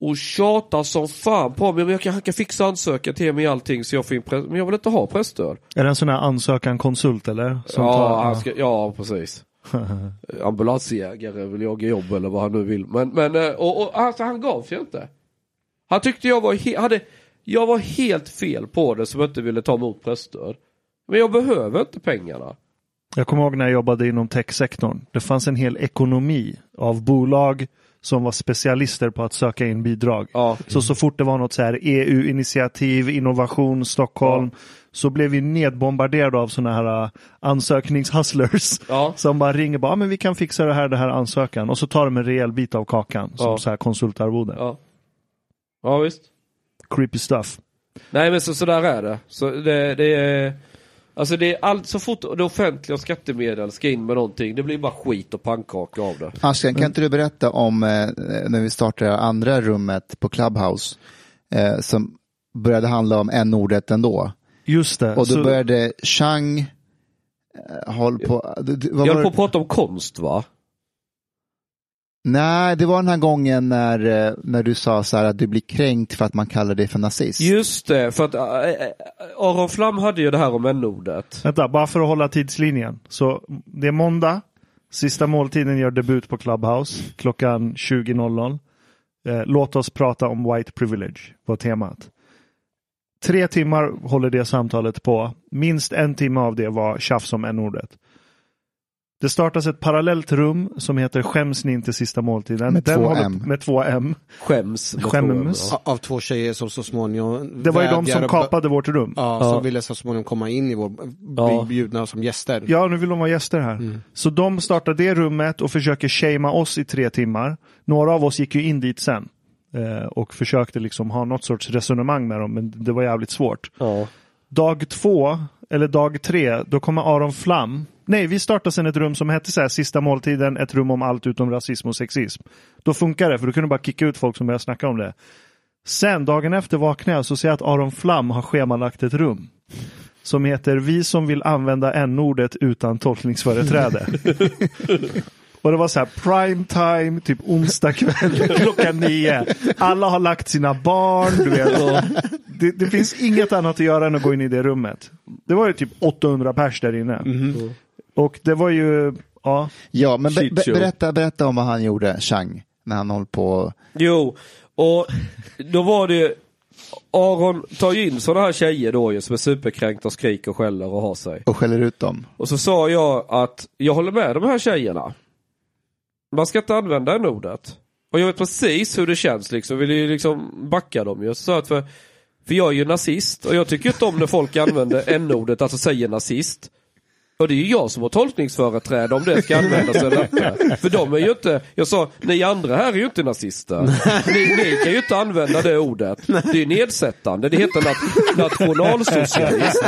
Och tjatar som fan på mig, men jag kan, han kan fixa ansökan till mig allting så jag får in press, men jag vill inte ha pressstöd. Är det en sån här ansökan konsult eller? Som ja, tar- han ska, ja, precis. Ambulansjägare vill jaga jobb eller vad han nu vill. Men, men eh, och, och alltså, han gav sig inte. Han tyckte jag var, hade, jag var helt fel på det som inte ville ta emot pressstöd. Men jag behöver inte pengarna. Jag kommer ihåg när jag jobbade inom techsektorn. Det fanns en hel ekonomi av bolag som var specialister på att söka in bidrag. Ja. Så så fort det var något så här EU-initiativ, innovation, Stockholm, så blev vi nedbombarderade av sådana här uh, ansökningshustlers. Ja. Som bara ringer bara, ah, men vi kan fixa det här, det här ansökan. Och så tar de en rejäl bit av kakan som Ja. så här konsultarvode. Ja. Ja, visst. Creepy stuff. Nej men så, så där är det. Så det, det är Alltså det är allt, så fort det offentliga skattemedel ska in med någonting, det blir bara skit och pannkaka av det. Asken, kan inte du berätta om eh, när vi startade andra rummet på Clubhouse eh, som började handla om n-ordet ändå. Just det. Och då så- började Chang eh, håll på... det- det- vad Jag var höll på det? att prata om konst va? Nej, det var den här gången när, eh, när du sa så här att du blir kränkt för att man kallar dig för nazist. Just det, för att äh, äh, Aron Flam hade ju det här om n-ordet. Vänta, bara för att hålla tidslinjen. Så det är måndag. Sista måltiden gör debut på Clubhouse klockan 20.00. Eh, låt oss prata om white privilege var temat. Tre timmar håller det samtalet på. Minst en timme av det var tjafs om n-ordet. Det startas ett parallellt rum som heter Skäms ni inte sista måltiden? Med Den två håller- M. Med två M. Skäms. Skäms. två M, Av två tjejer som så småningom Det var ju de som kapade vårt rum. Ja, Ja. som ville så småningom komma in i vår, bli bjudna som gäster. Ja, nu vill de vara gäster här. Så de startar det rummet och försöker shamea oss i tre timmar. Några av oss gick ju in dit sen. Eh, och försökte liksom ha något sorts resonemang med dem, men det var jävligt svårt. Ja. Dag två, eller dag tre, då kommer Aron Flam. Nej, vi startade sen ett rum som hette så här, sista måltiden, ett rum om allt utom rasism och sexism. Då funkar det, för då kunde du bara kicka ut folk som började snacka om det. Sen, dagen efter vaknar jag så ser jag att Aron Flam har schemalagt ett rum. Som heter Vi som vill använda n-ordet utan tolkningsföreträde. Och det var så här prime time, typ onsdag kväll klockan nio. Alla har lagt sina barn, du vet. Och det, det finns inget annat att göra än att gå in i det rummet. Det var ju typ 800 pers där inne. Och det var ju, ja. Ja, men be, berätta, berätta om vad han gjorde, Chang, när han höll på. Jo, och då var det Aron tar ju in sådana här tjejer då ju som är superkränkta och skriker och skäller och har sig. och skäller ut dem. Och så sa jag att jag håller med de här tjejerna. Man ska inte använda en ordet. Och jag vet precis hur det känns liksom. Vill ju liksom backa dem ju. Så sa jag att för, för jag är ju nazist och jag tycker inte om när folk använder n-ordet, alltså säger nazist. Och det är ju jag som har tolkningsföreträde om det ska användas eller inte. För de är ju inte, jag sa, ni andra här är ju inte nazister. Ni, ni kan ju inte använda det ordet. Det är nedsättande, det heter nat nationalsocialism.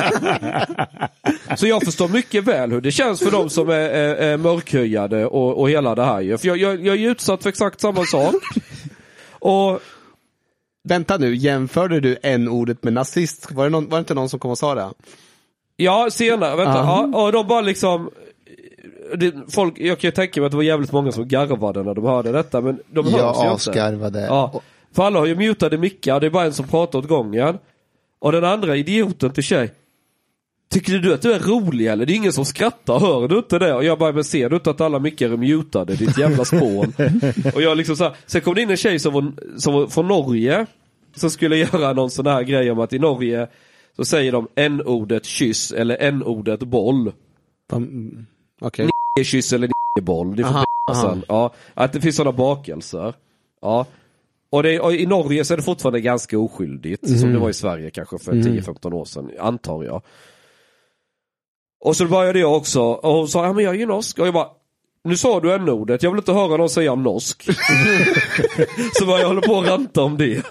Så jag förstår mycket väl hur det känns för de som är, är, är mörkhyade och, och hela det här ju. För jag, jag, jag är ju utsatt för exakt samma sak. Och Vänta nu, jämförde du n-ordet med nazist? Var det, någon, var det inte någon som kom och sa det? Ja, senare. Vänta. Ja. Ja, och de bara liksom... Det, folk, jag kan ju tänka mig att det var jävligt många som garvade när de hörde detta, men de hörs Jag ju inte. asgarvade. Ja. För alla har ju mutade mickar, det är bara en som pratar åt gången. Och den andra idioten till tjej. Tycker du att du är rolig eller? Det är ingen som skrattar, hör du inte det? Och jag bara, men ser du inte att alla mickar är mutade, ditt jävla spån? och jag liksom så här, sen kom det in en tjej som var, som var från Norge. Som skulle göra någon sån här grej om att i Norge så säger de n-ordet kyss eller n-ordet boll. Mm, Okej. Kyss eller boll, det får Aha, aha. Ja, att det finns sådana bakelser. Ja. Och, det, och i Norge så är det fortfarande ganska oskyldigt, som det var i Sverige kanske för 10-15 år sedan, antar jag. Och så började jag också, och hon sa, ja men jag är ju norsk, och jag bara, nu sa du n-ordet, jag vill inte höra någon säga norsk. så började jag hålla på att ranta om det.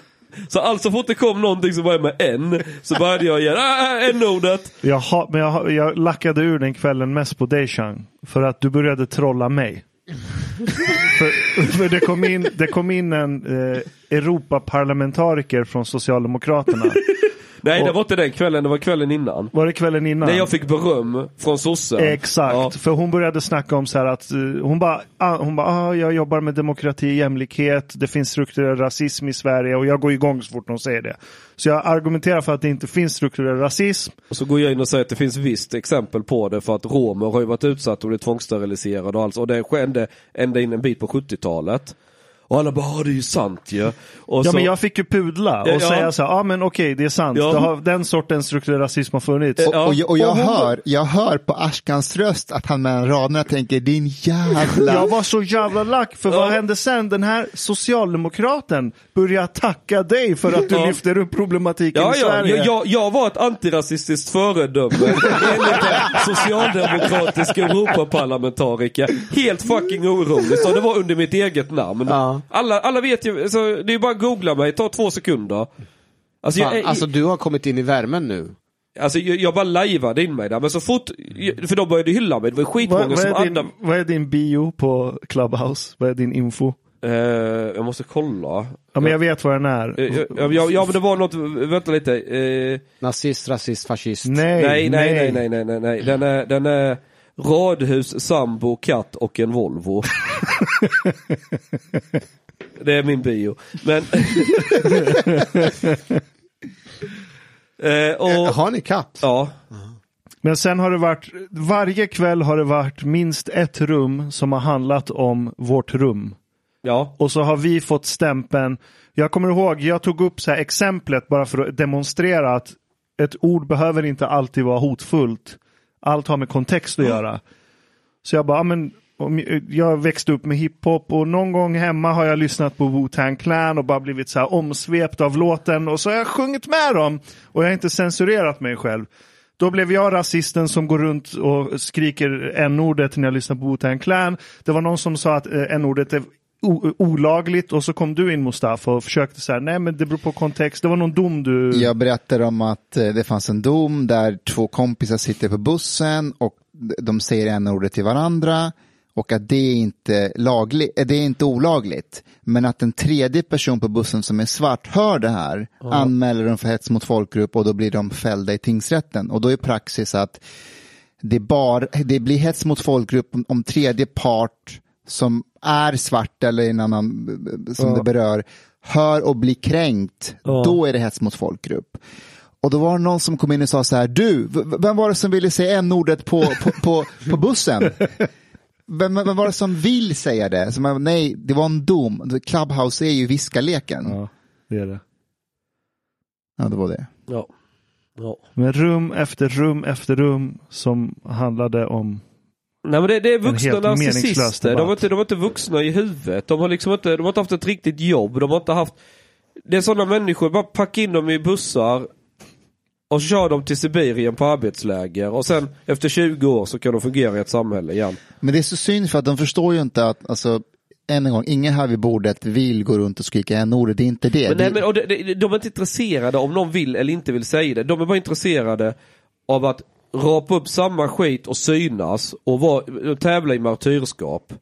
Så alltså fort det kom någonting som började med n, så började jag igen, äh, n-ordet. Jag, ha, men jag, jag lackade ur den kvällen mest på dig Chang. För att du började trolla mig. för för det, kom in, det kom in en eh, Europaparlamentariker från Socialdemokraterna. Nej det Och- var inte den kvällen, det var kvällen innan. Var det kvällen innan? När jag fick beröm från sossen. Exakt, Ja. för hon började snacka om så här att eh, hon bara, ah, hon bara ah, jag jobbar med demokrati, jämlikhet, det finns strukturell rasism i Sverige och jag går igång så fort hon säger det. Så jag argumenterar för att det inte finns strukturell rasism. Och så går jag in och säger att det finns visst exempel på det för att romer har ju varit utsatta och blivit tvångssteriliserade och allt. Och det skedde ända in en bit på 70-talet. Och alla bara, "Ah, det är ju sant ju. Och Ja så, men jag fick ju pudla och Ja, ja. säga så här, ja ah, men okej det är sant, Ja. det har, den sortens strukturell rasism har funnits. Och, och, jag- och jag, och hon- hör, jag hör på Ashkans röst att han mellan raderna tänker din jävla... Jag var så jävla lack, för vad hände sen? Den här socialdemokraten började tacka dig för att du Ja. lyfter upp problematiken Ja, i ja, Sverige. jag, jag, jag var ett antirasistiskt föredöme enligt en socialdemokratisk Europaparlamentariker. Helt fucking orolig. Så det var under mitt eget namn. Ja. Alla, alla vet ju, så det är bara att googla mig, ta två sekunder. Alltså, Fan, jag, alltså du har kommit in i värmen nu. alltså jag, jag bara lajvade in mig där, men så fort, för de började hylla mig, det var skitmånga vad, vad, som är din, andra... vad är din bio på Clubhouse? Vad är din info? Eh, jag måste kolla. Ja men jag vet vad den är. Eh, Ja, ja, ja men det var något, vänta lite. Eh, Nazist, rasist, fascist. Nej, nej, nej, nej, nej, nej, nej, nej. Den är, den är radhus, sambo, katt och en Volvo. det är min bio. Men... eh, och, Har ni katt? ja, Men sen har det varit, varje kväll har det varit minst ett rum som har handlat om vårt rum. ja, Och så har vi fått stämpeln, jag kommer ihåg, jag tog upp så här exemplet bara för att demonstrera att ett ord behöver inte alltid vara hotfullt. Allt har med kontext att göra. Så jag bara, ja, men jag växte upp med hiphop och någon gång hemma har jag lyssnat på Wu-Tang Clan och bara blivit så här omsvept av låten och så har jag sjungit med dem och jag har inte censurerat mig själv. Då blev jag rasisten som går runt och skriker n-ordet när jag lyssnar på Wu-Tang Clan. Det var någon som sa att eh, n-ordet är olagligt och så kom du in Mustafa och försökte säga nej men det beror på kontext. Det var någon dom du... Jag berättar om att eh, det fanns en dom där två kompisar sitter på bussen och de säger en ordet till varandra och att det är inte lagligt, det är inte olagligt. Men att en tredje person på bussen som är svart hör det här, anmäler dem för hets mot folkgrupp och då blir de fällda i tingsrätten. Och då är praxis att det, bara, det blir hets mot folkgrupp om, om tredje part som är svart eller en annan som det berör hör och blir kränkt, då är det hets mot folkgrupp. Och då var det någon som kom in och sa så här, du, vem var det som ville säga n-ordet på, på, på, på bussen? Vem, vem var det som vill säga det? Så man, nej, det var en dom. Clubhouse är ju viskarleken. Ja, Ja, det är det. det var det. ja. ja. Men rum efter rum efter rum som handlade om Nej men det, det är vuxna narcissister. De är, inte, de är inte vuxna i huvudet. De har liksom inte, de har inte haft ett riktigt jobb. De har inte haft... Det är sådana människor, bara packa in dem i bussar och så kör de till Sibirien på arbetsläger och sen efter 20 år så kan de fungera i ett samhälle igen. Men det är så synd för att de förstår ju inte att, alltså, än en gång, ingen här vid bordet vill gå runt och skrika n-ordet, det är inte det. Men, nej, men, och de, de, de är inte intresserade om någon vill eller inte vill säga det. De är bara intresserade av att rapa upp samma skit och synas och vara, tävla i martyrskap.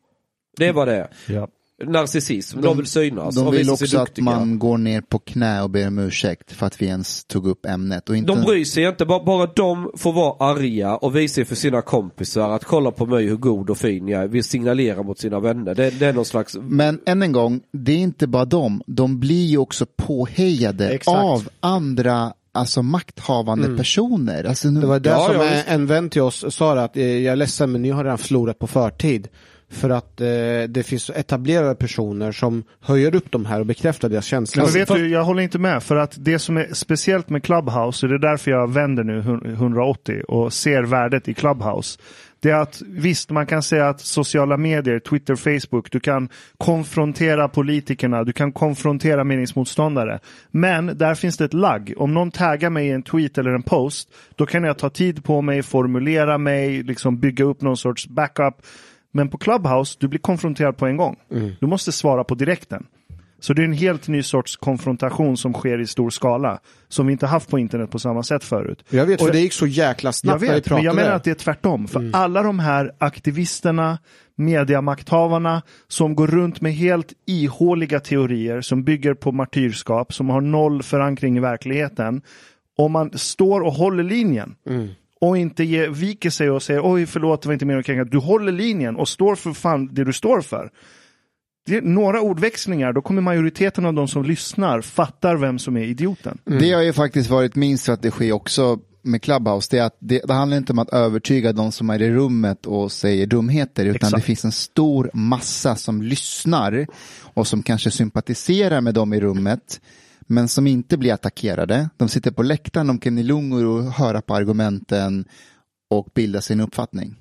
Det är vad det ja. Narcissism, de, vill synas de vill också att man går ner på knä och ber om ursäkt för att vi ens tog upp ämnet. Och inte... De bryr sig inte, bara, bara de får vara arga och visa för sina kompisar att kolla på mig hur god och fin jag är. Vill signalera mot sina vänner. Det, det är någon slags... Men än en gång, det är inte bara dem. De blir ju också påhejade Exakt. av andra alltså makthavande personer. Alltså, nu... Det var det Ja, som ja, en- visst. en vän till oss sa att eh, jag är ledsen men ni har redan förlorat på förtid. För att eh, det finns etablerade personer som höjer upp de här och bekräftar deras känslor. Men vet du, jag håller inte med. För att det som är speciellt med Clubhouse, och det är därför jag vänder nu hun- 180 och ser värdet i Clubhouse. Det är att visst, man kan säga att sociala medier, Twitter, Facebook, du kan konfrontera politikerna, du kan konfrontera meningsmotståndare. Men där finns det ett lagg. Om någon taggar mig i en tweet eller en post, då kan jag ta tid på mig, formulera mig, liksom bygga upp någon sorts backup. Men på Clubhouse, du blir konfronterad på en gång. Mm. Du måste svara på direkten. Så det är en helt ny sorts konfrontation som sker i stor skala. Som vi inte haft på internet på samma sätt förut. Jag vet, Och för det gick så jäkla jag snabbt när vi vet, men pratade. jag menar att det är tvärtom. För alla de här aktivisterna, mediamakthavarna som går runt med helt ihåliga teorier som bygger på martyrskap, som har noll förankring i verkligheten. Om man står och håller linjen och inte ge, viker sig och säger oj förlåt det var inte mer att kränka. Du håller linjen och står för fan det du står för. Det är några ordväxlingar, då kommer majoriteten av de som lyssnar fattar vem som är idioten. Det har ju faktiskt varit min strategi också med Clubhouse. Det, är att det, det handlar inte om att övertyga de som är i rummet och säger dumheter. Utan Exakt. det finns en stor massa som lyssnar och som kanske sympatiserar med dem i rummet. Men som inte blir attackerade. De sitter på läktaren, de kan i lugn och ro höra på argumenten och bilda sin uppfattning.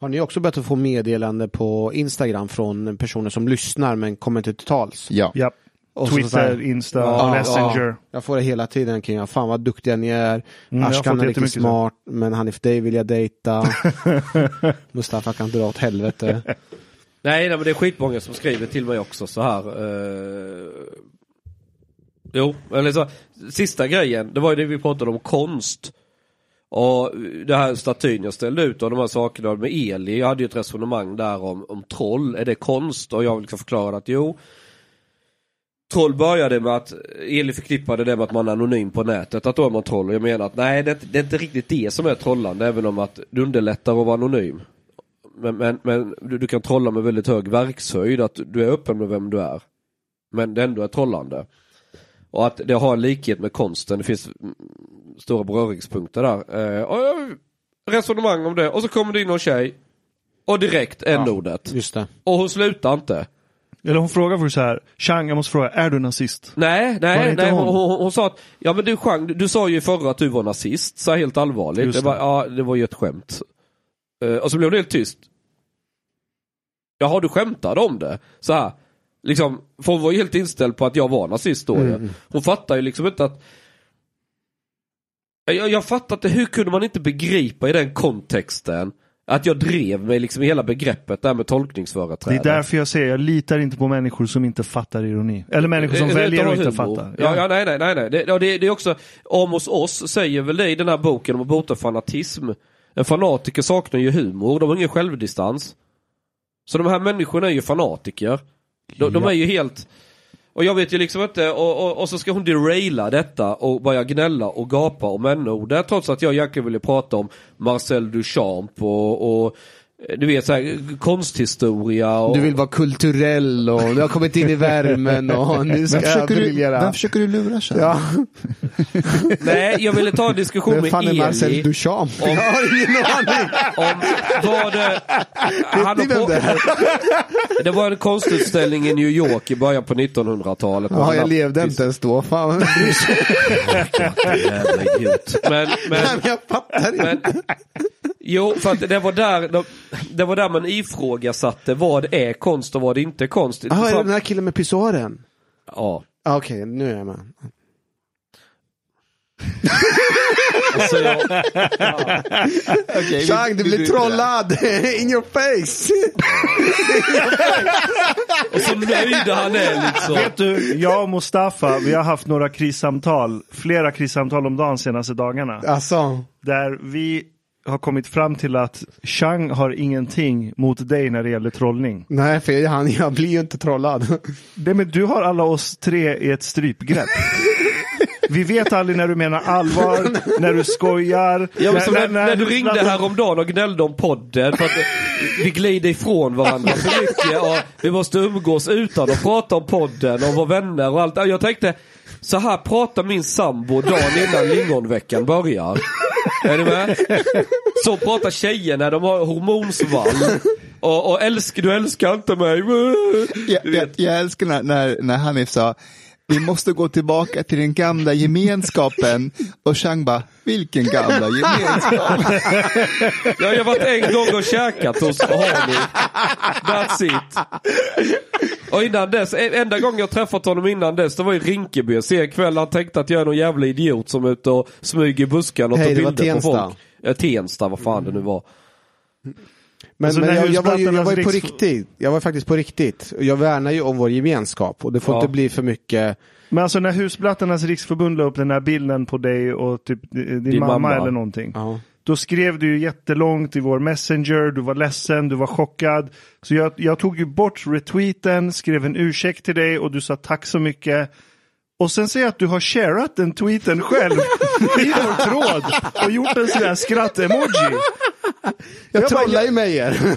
Har ni också börjat att få meddelande på Instagram från personer som lyssnar men kommer inte till tals? Ja. Ja. Och så så Twitter, Insta, Ja, Messenger. ja. jag får det hela tiden kring, fan vad duktiga ni är. Mm, Ashkan är riktigt jättemycket så. smart, men Hanif dig vill jag dejta. Mustafa kan dra åt helvete. Nej, nej men det är skitmånga som skriver till mig också så här. Eh... Jo, eller liksom, så, sista grejen, det var ju det vi pratade om konst. Och det här statyn jag ställde ut och de här sakerna med Eli, jag hade ju ett resonemang där om, om troll, är det konst? Och jag liksom förklarade att jo, Troll började med att Eli förknippade det med att man är anonym på nätet, att då är man troll. Och jag menar att nej, det är, inte, det är inte riktigt det som är trollande, även om att det underlättar att vara anonym. Men, men, men du, du kan trolla med väldigt hög verkshöjd, att du är öppen med vem du är. Men det ändå är trollande. Och att det har en likhet med konsten, det finns stora beröringspunkter där. Eh, och, jag- resonemang om det, och så kommer det in någon tjej, och direkt n-ordet. Just det. Och hon slutar inte. Eller hon frågar för så här, Chang jag måste fråga, är du nazist? Nej, det nej, nej hon, hon? hon, hon sa att, ja men du Chang, du, du sa ju förra att du var nazist, så helt allvarligt. Just Det var, det. ja, det var ju ett skämt. Eh, och så blev hon helt tyst. Jaha, du skämtade om det? Så här. Liksom, för hon var ju helt inställd på att jag var nazist då ju. Hon fattar ju liksom inte att jag, jag fattar inte, hur kunde man inte begripa i den kontexten att jag drev mig liksom i hela begreppet där med Det tolkningsföreträde. är därför jag säger, jag litar inte på människor som inte fattar ironi. Eller människor som Eh, väljer att inte fatta. Ja, ja, nej, nej, nej. nej. Det, det, det är också, Amos Oss säger väl det i den här boken om att bota fanatism. En fanatiker saknar ju humor, de har ingen självdistans. Så de här människorna är ju fanatiker. De, de är ju helt... Och jag vet ju liksom inte, och, och, och så ska hon deraila detta och börja gnälla och gapa om n-ordet trots att jag egentligen ville prata om Marcel Duchamp och, och du vet såhär konsthistoria och... Du vill vara kulturell och du har kommit in i värmen och nu ska Vem jag försöker, du, briljera. vem försöker du lura sig? Ja, Nej, jag ville ta en diskussion vem med fan är Marcel Eli. Duchamp? Om- Jag har ingen aning. om vad det... Han Vet vem det är? på, det var en konstutställning i New York i början på 1900-talet. Ja, jag levde inte ens då. Fan. Men, Nej, men, men jag fattar inte. men, jo, för att det var där, det var där man ifrågasatte vad är konst och vad är inte konst. Jaha, är det den här killen med pissoaren? Ja. Ah, Okej, nu är jag med. Alltså, jag, Chang, du blir trollad! In your face! och så nöjda han är liksom. Vet du, jag och Mustafa, vi har haft några krissamtal, flera krissamtal om dagen senaste dagarna. Alltså, Där vi har kommit fram till att Chang har ingenting mot dig när det gäller trollning. nej, för jag, jag blir ju inte trollad. Det men du har alla oss tre i ett strypgrepp. Vi vet aldrig när du menar allvar, när du skojar. Ja, men som när, när- när du ringde när- häromdagen och gnällde om podden för att vi glider ifrån varandra för mycket och vi måste umgås utan att prata om podden och vara vänner och allt. Jag tänkte, så här pratar min sambo dagen innan lingonveckan börjar. Är ni med? Så pratar tjejer när de har hormonsvall. Och, och älskar, du älskar inte mig. Jag, jag, jag älskar när, när, när Hanif sa vi måste gå tillbaka till den gamla gemenskapen och Chang bara, vilken gamla gemenskap? Ja, jag har varit en gång och käkat hos Hani. That's it. Och innan dess, en- enda gången jag träffat honom innan dess, det var i Rinkeby. Jag ser en kväll han tänkte att jag är någon jävla idiot som är ute och smyger i buskarna och Hej, tar bilder på folk. Ja, Tensta, vad fan det nu var. Men, Alltså, men jag, jag, var ju, jag var på riktigt. Jag var faktiskt på riktigt. Jag värnar ju om vår gemenskap och det får Ja. inte bli för mycket. Men alltså när Husblattarnas riksförbund la upp den här bilden på dig och typ din, mamma, mamma. eller någonting. Ja. Då skrev du ju jättelångt i vår messenger, du var ledsen, du var chockad. Så jag, jag tog ju bort retweeten, skrev en ursäkt till dig och du sa tack så mycket. Och sen ser jag att du har sharat den tweeten själv i vår tråd och gjort en sån här skratt-emoji. Jag, Jag trollar ju med er.